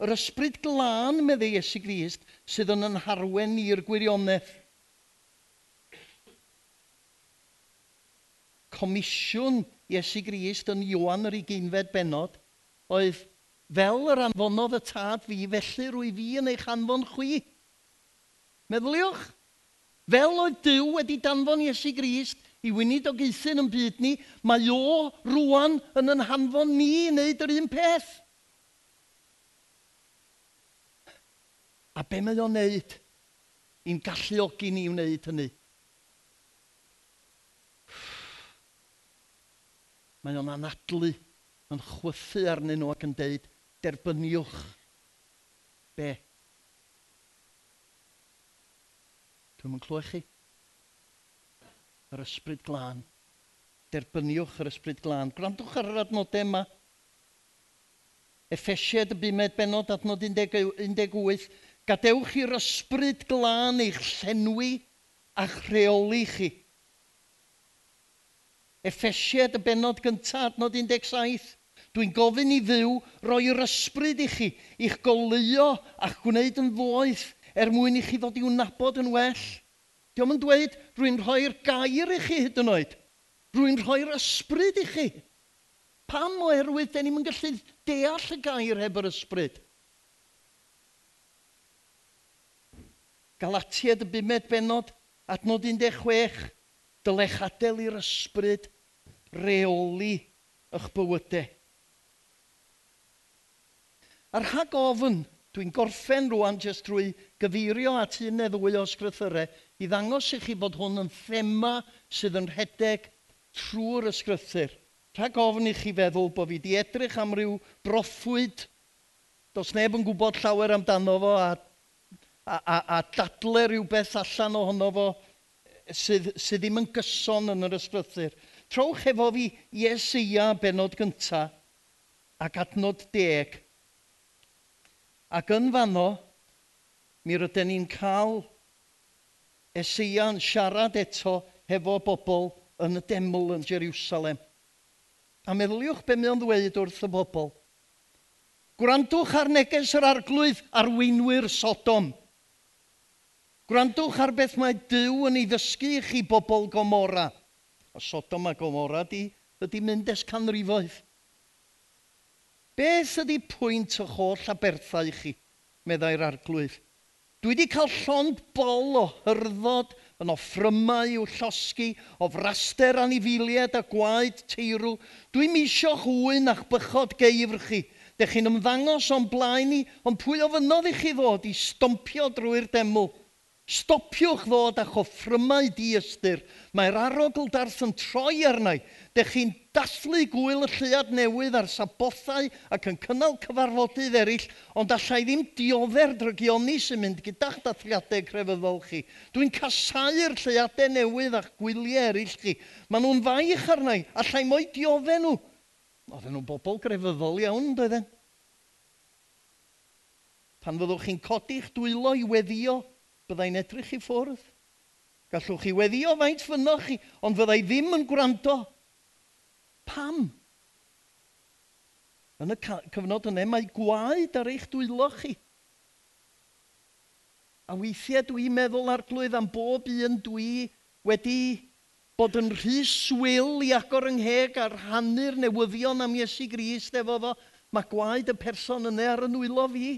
Speaker 1: Yr ysbryd glân, meddai Iesu Grist, sydd yn ynharwen i'r gwirionedd. Comisiwn Iesu Grist yn Iwan yr 11 benod oedd fel yr anfonodd y tad fi, felly rwy fi yn eich anfon chwi. Meddyliwch, fel oedd Dyw wedi danfon Iesu Grist i wynid o geithyn yn byd ni, mae o rwan yn yn hanfon ni i wneud yr un peth. A be mae o'n wneud I'n galluogi ni wneud hynny. Mae o'n anadlu, yn chwythu arnyn nhw ac yn deud, derbyniwch be? Dwi'n mynd clywed chi. Yr ysbryd glân. Derbyniwch yr ysbryd glân. Gwrandwch ar yr adnodau yma. Effesiad y bumed benod adnod 18. Gadewch i'r ysbryd glân eich llenwi a'ch rheoli chi. Effesiad y benod gyntaf adnod 17. Dwi'n gofyn i ddiw roi yr ysbryd i chi, i'ch goleuo a'ch gwneud yn ddoeth er mwyn i chi ddod i'w nabod yn well. Diolch yn dweud, rwy'n rhoi'r gair i chi hyd yn oed. Rwy'n rhoi'r ysbryd i chi. Pam oherwydd, da ni'n gallu deall y gair heb yr ysbryd. Galatiad y bumed benod, adnod 16, dylech adael i'r ysbryd reoli eich bywydau. A rhag ofn, dwi'n gorffen rwan jyst drwy gyfeirio at un neu ddwy o sgrythyrau i ddangos i chi bod hwn yn thema sydd yn rhedeg trwy'r ysgrythyr. Rhag ofn i chi feddwl bod fi wedi edrych am ryw broffwyd, does neb yn gwybod llawer amdano fo a, a, a, a dadle rhywbeth allan ohono fo e, sydd, sydd ddim yn gyson yn yr ysgrythur. Trowch efo fi Iesia benod gyntaf ac adnod deg Ac yn fanno, mi rydyn ni'n cael Eseia'n siarad eto hefo bobl yn y deml yn Jerusalem. A meddyliwch be mae o'n ddweud wrth y bobl. Gwrandwch ar neges yr arglwydd arweinwyr Sodom. Gwrandwch ar beth mae Dyw yn ei ddysgu i chi bobl Gomora. O Sodom a Gomora di, ydy mynd es canrifoedd. Beth ydy pwynt o'ch holl aberthau i chi, meddai'r arglwydd? Dwi wedi cael llond bol o hyrddod yn offrymau i'w llosgi, o fraster anifiliad a gwaed teirw. Dwi'n misio hwyn a'ch bychod geifr chi. Dech chi'n ymddangos o'n blaen i, ond pwy ofynodd i chi ddod i stompio drwy'r deml? Stopiwch fod â choffrymau di-ystyr. Mae'r arogl darth yn troi arnau. i. Dech chi'n dathlu gwyl y lliad newydd ar sabothau ac yn cynnal cyfarfodydd eraill, ond allai ddim diodder drygioni sy'n mynd gyda'ch dathliadau crefyddol chi. Dwi'n casau'r lliadau newydd a'ch gwyliau eraill chi. Maen nhw'n faich arnau, allai mo'i diodde nhw. Oedden nhw'n bobl grefyddol iawn, doedden. Pan fyddwch chi'n codi'ch dwylo i weddio byddai'n edrych i ffwrdd. Gallwch chi weddio faint fynoch chi, ond fyddai ddim yn gwrando. Pam? Yn y cyfnod yna, mae gwaed ar eich dwylo chi. A weithiau dwi'n meddwl ar glwydd am bob un dwi wedi bod yn rhy swyl i agor yng ngheg a'r rhannu'r newyddion am Iesu Grist efo fo. Mae gwaed y person yna ar y nwylo fi.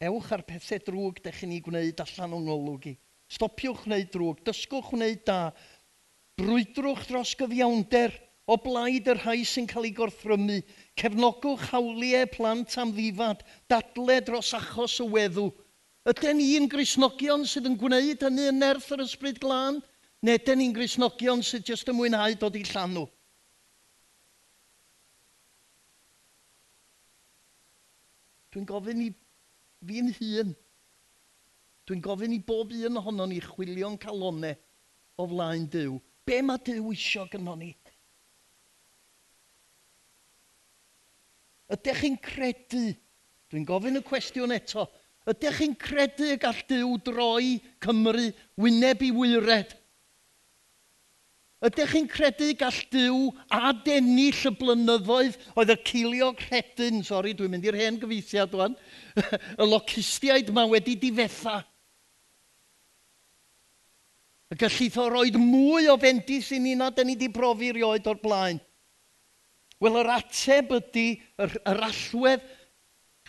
Speaker 1: Ewch ar pethau drwg dych chi'n ei gwneud allan o'n ngolwg i. Stopiwch wneud drwg, dysgwch wneud da. Brwydrwch dros gyfiawnder o blaid yr rhai sy'n cael ei gorthrymu. Cefnogwch hawliau plant am ddifad, dadle dros achos y weddw. Ydy'n ni'n grisnogion sydd yn gwneud hynny yn nerth yr ysbryd glân? Neu ydy'n ni'n grisnogion sydd jyst yn mwynhau dod i llanw? Dwi'n gofyn i fi'n hun, dwi'n gofyn i bob un ohono ni chwilio'n calonau o flaen Dyw. Be mae Dyw isio gynnon ni? Ydych chi'n credu, dwi'n gofyn y cwestiwn eto, ydych chi'n credu y gall Dyw droi Cymru wyneb i wyred Ydych chi'n credu gall Dyw a dennill y blynyddoedd oedd y cilio credyn, sori, dwi'n mynd i'r hen gyfeithiad wan, y locustiaid mae wedi difetha. Y gallith o roed mwy o fendis i ni na dyn ni wedi brofi rioed o'r blaen. Wel, yr ateb ydy, yr, yr allwedd,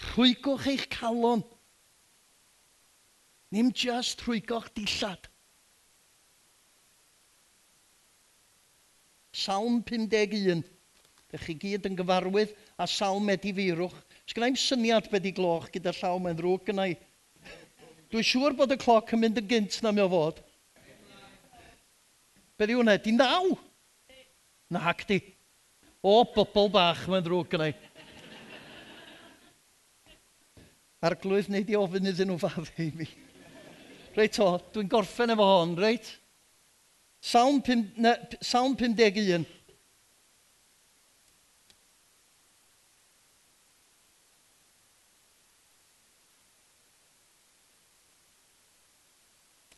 Speaker 1: rhwygwch eich calon. Nim just rhwygoch dillad. Salm 51. Dych chi gyd yn gyfarwydd a salm medifirwch. Sgynna i'n syniad beth i gloch gyda llaw mae'n ddrwg gyna i. Dwi'n siŵr bod y cloc yn mynd yn gynt na mi o fod. Be di hwnna? Di naw? Na, ac di. O, bobl bach mae'n ddrwg gyna i. Arglwydd neu di ofyn iddyn nhw faddu i mi. Reit o, dwi'n gorffen efo hon, reit? Sawn, pum, na, 51.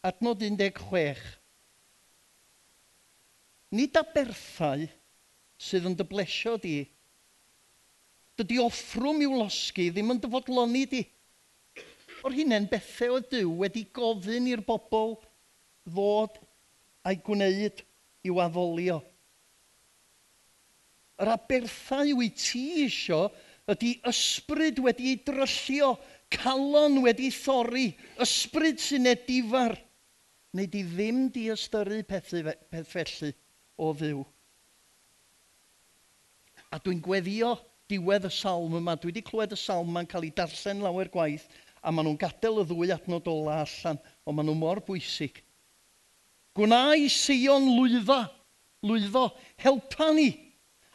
Speaker 1: Adnod 16. Nid a berthau sydd yn dyblesio di. Dydy offrwm i'w losgi ddim yn dyfodloni di. O'r hunain bethau o Dyw wedi gofyn i'r bobl ddod a'i gwneud i'w addolio. Yr aberthau wyt ti isio ydy ysbryd wedi'i dryllio, calon wedi thorri, ysbryd sy'n edifar. Neu di ddim di ystyru pethau, peth felly o ddiw. A dwi'n gweddio diwedd y salm yma. Dwi wedi clywed y salm yma'n cael ei darllen lawer gwaith a maen nhw'n gadael y ddwy adnod ola allan, ond maen nhw mor bwysig – Gwnau Sion lwydda, lwyddo, helpa ni.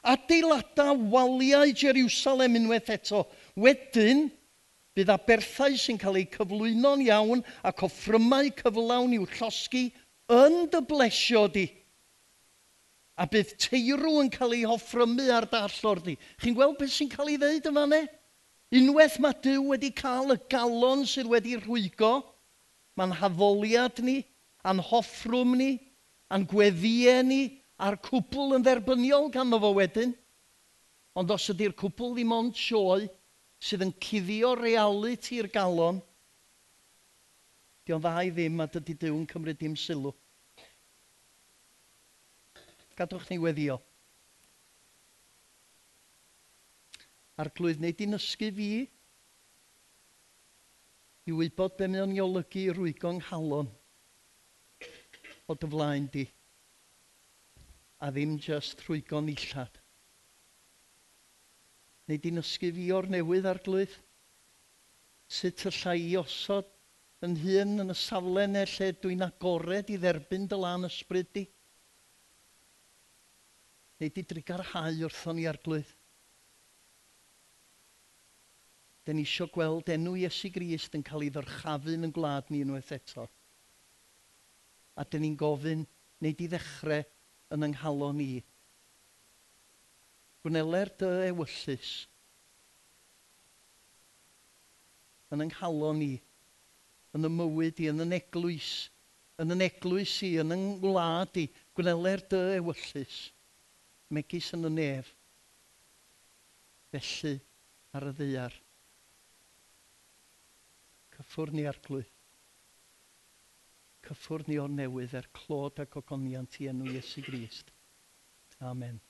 Speaker 1: Adeilada waliau Jerusalem unwaith eto. Wedyn, bydd aberthau sy'n cael eu cyflwyno'n iawn ac offrymau cyflawn i'w llosgu yn dy blesio di. A bydd teirw yn cael ei hoffrymu ar dallor di. Chi'n gweld beth sy'n cael ei ddeud yma ne? Unwaith mae Dyw wedi cael y galon sydd wedi rhwygo, mae'n haddoliad ni, a'n hoffrwm ni, a'n gweddiau ni, a'r cwbl yn dderbyniol ganddo fo wedyn. Ond os ydy'r cwbl ddim ond sioe sydd yn cuddio reality i'r galon, di o'n ddau ddim a dydy Dyw yn cymryd dim sylw. Gadwch ni weddio. A'r glwydd neu di'n ysgu fi i wybod be mae o'n i olygu i rwygo'n halon o dy flaen di a ddim just rhwygon illad. Neu di'n ysgu fi o'r newydd ar glwydd? Sut y i osod yn hun yn y safle neu lle dwi'n agored i dderbyn dy lan ysbryd di? Neu di drigarhau wrthon ni ar glwydd? Dyn ni eisiau gweld enw Iesu Grist yn cael ei ddyrchafu yn gwlad ni unwaith eto a dyn ni'n gofyn, wneud i ddechrau yn yng ni. Gwneler dy ewyllus yn yng ni, yn y mywyd i, yn y neglwys, yn y neglwys i, yn yng ngwlad i, gwneler dy ewyllus, megis yn y nef, felly ar y ddeiar. Cyffwrn ni arglwydd cyffwrdd ni o'r newydd er clod ac ogoniant i enw Iesu Grist. Amen.